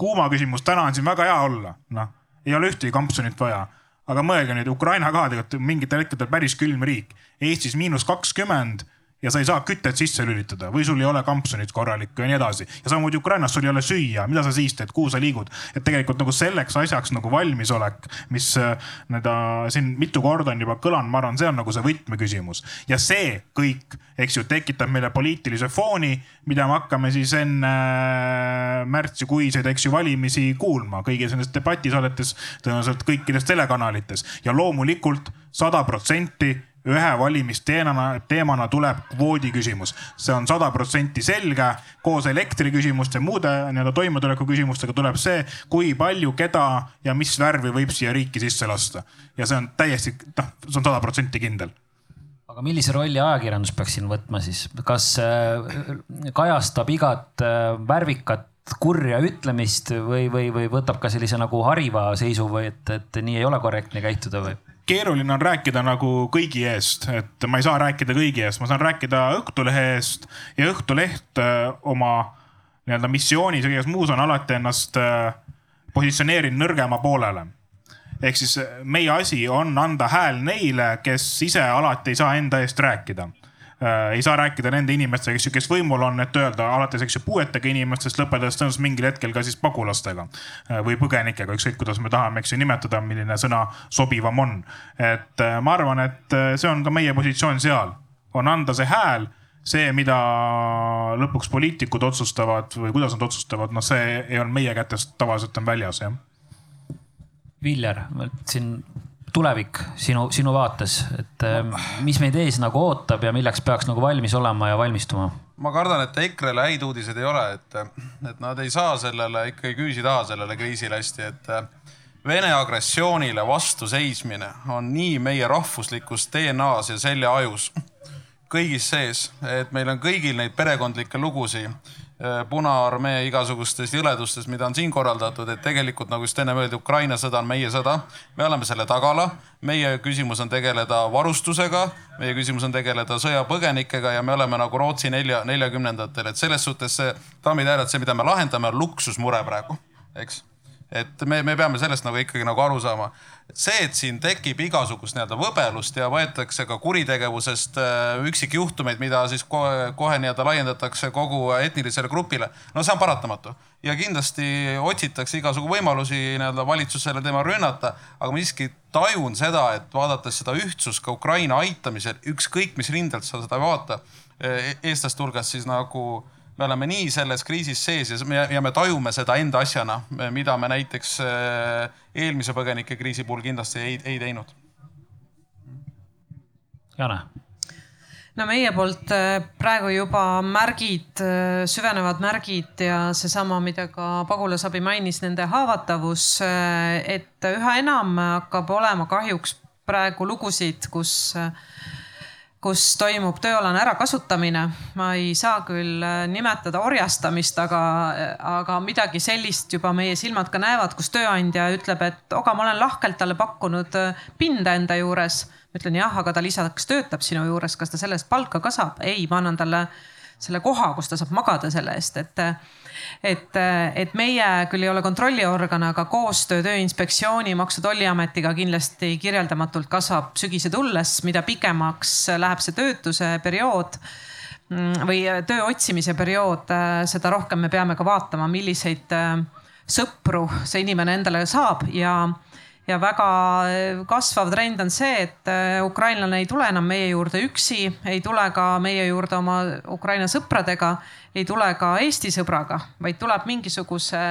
kuuma küsimus, täna on siin väga hea olla, noh ei ole ühtegi kampsunit vaja aga mõelge nüüd, Ukraina ka tegelikult mingitel hetkedel päris külm riik. Eestis miinus kakskümmend ja sa ei saa kütet sisse lülitada või sul ei ole kampsunit korralikku ja nii edasi. ja samamoodi Ukrainas sul ei ole süüa, mida sa siis teed, kuhu sa liigud, et tegelikult nagu selleks asjaks nagu valmisolek, mis äh, nii-öelda siin mitu korda on juba kõlanud, ma arvan, see on nagu see võtmeküsimus. Ja see kõik, eks ju, tekitab meile poliitilise fooni, mida me hakkame siis enne äh, märtsikuiseid, eks ju, valimisi kuulma kõigis nendes debatisaadetes, tõenäoliselt kõikides telekanalites. Ja loomulikult sada protsenti ühe valimisteemana, teemana tuleb kvoodi küsimus. see on sada protsenti selge, koos elektri küsimuste, muude nii-öelda toimetuleku küsimustega tuleb see, kui palju, keda ja mis värvi võib siia riiki sisse lasta. ja see on täiesti, noh, see on sada protsenti kindel aga millise rolli ajakirjandus peaks siin võtma siis, kas äh, kajastab igat äh, värvikat kurja ütlemist või, või, või võtab ka sellise nagu hariva seisu või et, et nii ei ole korrektne käituda või? Keeruline on rääkida nagu kõigi eest, et ma ei saa rääkida kõigi eest, ma saan rääkida Õhtulehe eest ja Õhtuleht äh, oma nii-öelda missioonis ja kõiges muus on alati ennast äh, positsioneerinud nõrgema poolele. ehk siis meie asi on anda hääl neile, kes ise alati ei saa enda eest rääkida ei saa rääkida nende inimestega, eks ju, kes võimul on, et öelda alates, eks ju, puuetega inimestest, lõpetades tõenäoliselt mingil hetkel ka siis pagulastega äh, või põgenikega, ükskõik kuidas me tahame, eks ju, nimetada, milline sõna sobivam on. et äh, ma arvan, et äh, see on ka meie positsioon seal, on anda see hääl see, mida lõpuks poliitikud otsustavad või kuidas nad otsustavad, noh, see ei olnud meie kätest, tavaliselt on väljas, jah. Viljar, siin tulevik sinu, sinu vaates, et ähm, mis meid ees nagu ootab ja milleks peaks nagu valmis olema ja valmistuma? ma kardan, et EKRE-le häid uudiseid ei ole, et, et nad ei saa sellele ikkagi küüsi taha sellele kriisile hästi, et Vene agressioonile vastu seismine on nii meie rahvuslikus DNA-s ja seljaajus kõigis sees, et meil on kõigil neid perekondlikke lugusid Äh, Punaarmee igasugustes jõledustes, mida on siin korraldatud, et tegelikult nagu just enne öeldi, Ukraina sõda on meie sõda. me oleme selle tagala, meie küsimus on tegeleda varustusega, meie küsimus on tegeleda sõjapõgenikega ja me oleme nagu Rootsi nelja, neljakümnendatel, et selles suhtes see, daamid ja härrad, see, mida me lahendame, on luksusmure praegu, eks et me, me peame sellest nagu ikkagi nagu aru saama. see, et siin tekib igasugust nii-öelda võbelust ja võetakse ka kuritegevusest äh, üksikjuhtumeid, mida siis kohe, kohe nii-öelda laiendatakse kogu etnilisele grupile. no see on paratamatu ja kindlasti otsitakse igasugu võimalusi nii-öelda valitsusele tema rünnata, aga ma siiski tajun seda, et vaadates seda ühtsust ka Ukraina aitamisel, ükskõik mis rindelt sa seda vaata, e-, eestlaste hulgas siis nagu äh, me oleme nii selles kriisis sees ja me, ja me tajume seda enda asjana, mida me näiteks äh, eelmise põgenikekriisi puhul kindlasti ei, ei teinud. Jane no meie poolt äh, praegu juba märgid, äh, süvenevad märgid ja seesama, mida ka pagulasabi mainis, nende haavatavus, äh, et üha enam hakkab olema kahjuks praegu lugusid, kus kus toimub tööalane ärakasutamine. ma ei saa küll nimetada orjastamist, aga, aga midagi sellist juba meie silmad ka näevad, kus tööandja ütleb, et oga, ma olen lahkelt talle pakkunud pinda enda juures ütlen jah, aga ta lisaks töötab sinu juures, kas ta selle eest palka ka saab? ei, ma annan talle selle koha, kus ta saab magada selle eest, et et, et meie küll ei ole kontrolliorgan, aga koostöö Tööinspektsiooni, Maksu- ja Tolliametiga kindlasti kirjeldamatult kasvab sügise tulles, mida pikemaks läheb see töötuse periood mm, või töö otsimise periood, seda rohkem me peame ka vaatama, milliseid sõpru see inimene endale saab ja ja väga eh, kasvav trend on see, et eh, ukrainlane ei tule enam meie juurde üksi, ei tule ka meie juurde oma Ukraina sõpradega, ei tule ka Eesti sõbraga, vaid tuleb mingisuguse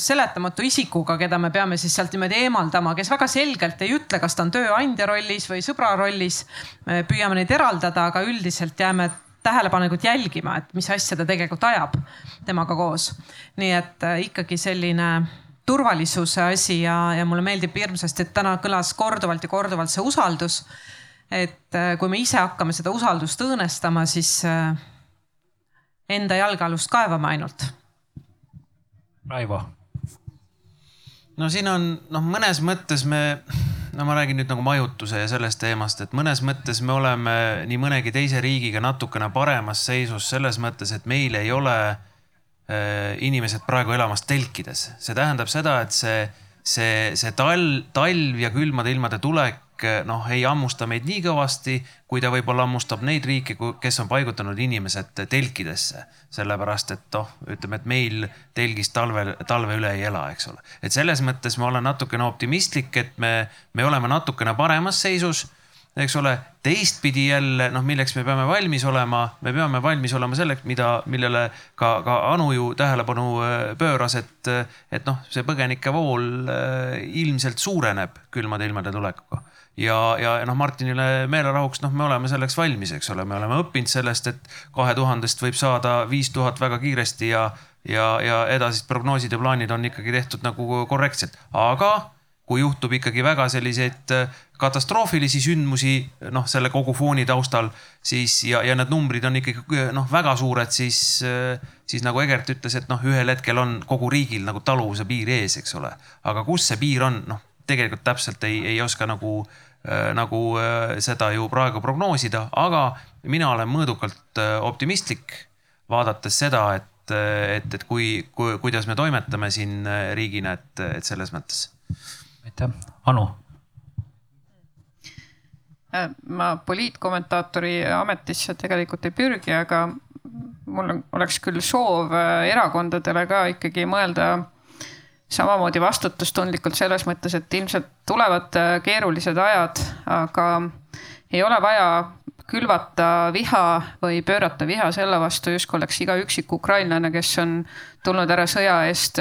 seletamatu isikuga, keda me peame siis sealt niimoodi eemaldama, kes väga selgelt ei ütle, kas ta on tööandja rollis või sõbra rollis. püüame neid eraldada, aga üldiselt jääme tähelepanelikult jälgima, et mis asja ta tegelikult ajab temaga koos. nii et ikkagi selline turvalisuse asi ja, ja mulle meeldib hirmsasti, et täna kõlas korduvalt ja korduvalt see usaldus. et äh, kui me ise hakkame seda usaldust õõnestama, siis äh, enda jalgealust kaevame ainult. Raivo. no siin on noh, mõnes mõttes me, no ma räägin nüüd nagu majutuse ja sellest teemast, et mõnes mõttes me oleme nii mõnegi teise riigiga natukene paremas seisus selles mõttes, et meil ei ole inimesed praegu elamas telkides. see tähendab seda, et see, see, see talv, talv ja külmade ilmade tulek noh, ei hammusta meid nii kõvasti, kui ta võib-olla hammustab neid riike, kes on paigutanud inimesed telkidesse. sellepärast et noh, ütleme, et meil telgis talvel, talve üle ei ela, eks ole. et selles mõttes ma olen natukene optimistlik, et me, me oleme natukene paremas seisus eks ole, teistpidi jälle noh, milleks me peame valmis olema, me peame valmis olema selleks, mida, millele ka, ka Anu ju tähelepanu äh, pööras, et, et noh, see põgenike vool äh, ilmselt suureneb külmade ilmade tulekuga. ja, ja noh, Martinile meelerahuks, noh, me oleme selleks valmis, eks ole, me oleme õppinud sellest, et kahe tuhandest võib saada viis tuhat väga kiiresti ja, ja, ja edasised prognoosid ja plaanid on ikkagi tehtud nagu korrektselt, aga kui juhtub ikkagi väga selliseid äh, katastroofilisi sündmusi, noh, selle kogu fooni taustal, siis ja, ja need numbrid on ikkagi noh, väga suured, siis, äh, siis nagu Egert ütles, et noh, ühel hetkel on kogu riigil nagu taluvuse piir ees, eks ole. aga kus see piir on, noh, tegelikult täpselt ei, ei oska nagu äh,, nagu äh, seda ju praegu prognoosida, aga mina olen mõõdukalt äh, optimistlik, vaadates seda, et, et, et kui, kui, kuidas me toimetame siin riigina, et, et selles mõttes aitäh, Anu. Äh, ma poliitkommentaatori ametisse tegelikult ei pürgi, aga mul on, oleks küll soov äh, erakondadele ka ikkagi mõelda samamoodi vastutustundlikult selles mõttes, et ilmselt tulevad äh, keerulised ajad, aga ei ole vaja külvata viha või pöörata viha selle vastu, justkui oleks iga üksik ukrainlane, kes on tulnud ära sõja eest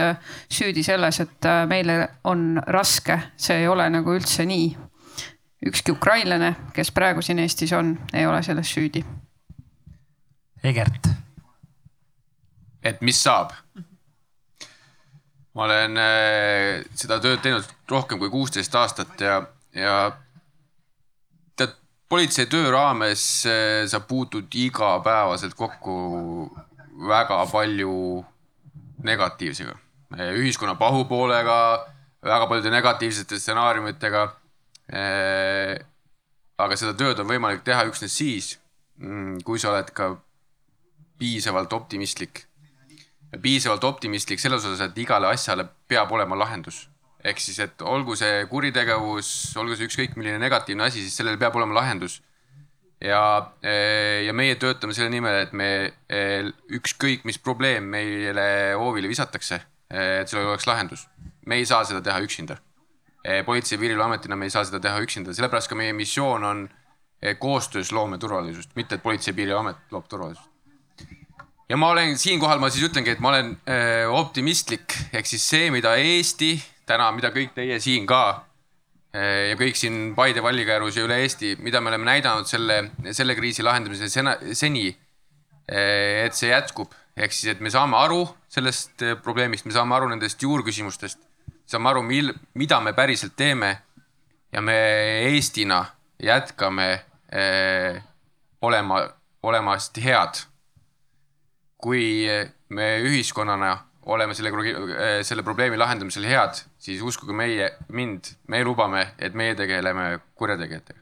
süüdi selles, et meile on raske. see ei ole nagu üldse nii. ükski ukrainlane, kes praegu siin Eestis on, ei ole selles süüdi. Egert. et mis saab? ma olen äh, seda tööd teinud rohkem kui kuusteist aastat ja, ja politsei töö raames eh, sa puutud igapäevaselt kokku väga palju negatiivsega, ühiskonna pahupoolega, väga paljude negatiivsete stsenaariumitega. Eh, aga seda tööd on võimalik teha üksnes siis, mm, kui sa oled ka piisavalt optimistlik. piisavalt optimistlik selles osas, et igale asjale peab olema lahendus ehk siis, et olgu see kuritegevus, olgu see ükskõik milline negatiivne asi, siis sellel peab olema lahendus. ja, ja meie töötame selle nimel, et me ükskõik, mis probleem meile hoovile visatakse, et sellel oleks lahendus. me ei saa seda teha üksinda. politsei- ja piirivalveametina me ei saa seda teha üksinda, sellepärast ka meie missioon on koostöös loome turvalisust, mitte et politsei- ja piirivalveamet loob turvalisust ja ma olen siinkohal, ma siis ütlengi, et ma olen optimistlik, ehk siis see, mida Eesti täna, mida kõik teie siin ka ja kõik siin Paide vallikäärus ja üle Eesti, mida me oleme näidanud selle, selle kriisi lahendamisel sena, seni. et see jätkub, ehk siis, et me saame aru sellest probleemist, me saame aru nendest juurküsimustest, saame aru, mil, mida me päriselt teeme. ja me Eestina jätkame eh, olema, olema hästi head. kui me ühiskonnana oleme selle, selle probleemi lahendamisel head, siis uskuge meie, mind, me lubame, et meie tegeleme kurjategijatega.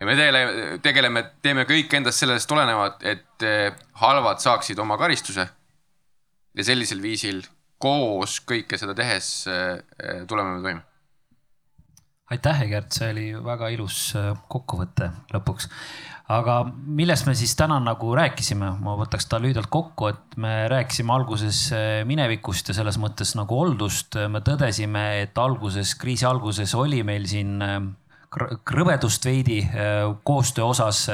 ja me tegeleme, tegeleme, teeme kõik endast sellest olenevat, et eh, halvad saaksid oma karistuse. ja sellisel viisil koos kõike seda tehes eh, tuleme me toime. aitäh, Egert, see oli väga ilus kokkuvõte lõpuks aga millest me siis täna nagu rääkisime, ma võtaks ta lühidalt kokku, et me rääkisime alguses eh, minevikust ja selles mõttes nagu oldust. me tõdesime, et alguses, kriisi alguses oli meil siin eh, krõbedust veidi eh, koostöö osas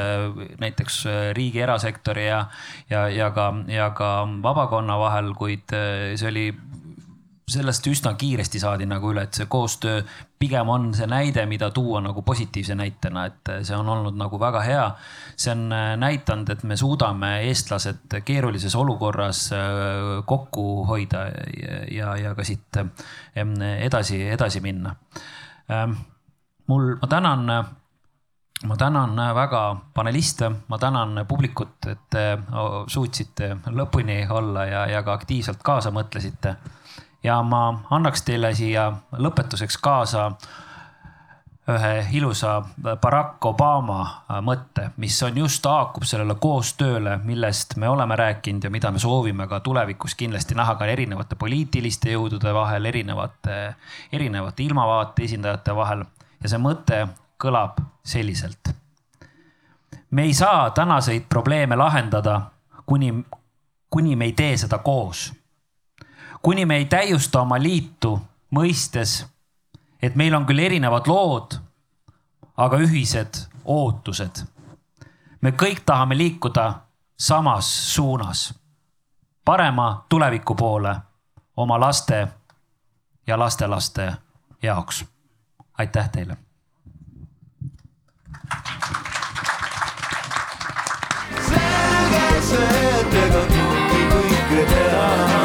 näiteks riigi, erasektori ja, ja, ja ka, ja ka vabakonna vahel, kuid see oli sellest üsna kiiresti saadi nagu üle, et see koostöö pigem on see näide, mida tuua nagu positiivse näitena, et see on olnud nagu väga hea. see on äh, näidanud, et me suudame, eestlased, keerulises olukorras äh, kokku hoida ja, ja, ka siit edasi, edasi minna. Ähm, mul, ma tänan ma tänan väga paneliste, ma tänan publikut, et te suutsite lõpuni olla ja, ja ka aktiivselt kaasa mõtlesite ja ma annaks teile siia lõpetuseks kaasa ühe ilusa Barack Obama mõtte, mis on just haakub sellele koostööle, millest me oleme rääkinud ja mida me soovime ka tulevikus kindlasti näha ka erinevate poliitiliste jõudude vahel, erinevate, erinevate ilmavaate esindajate vahel. ja see mõte kõlab selliselt. me ei saa tänaseid probleeme lahendada, kuni, kuni me ei tee seda koos kuni me ei täiusta oma liitu, mõistes, et meil on küll erinevad lood, aga ühised ootused. me kõik tahame liikuda samas suunas, parema tuleviku poole oma laste ja lastelaste jaoks. aitäh teile. selge see, et ega tundki kõike teha.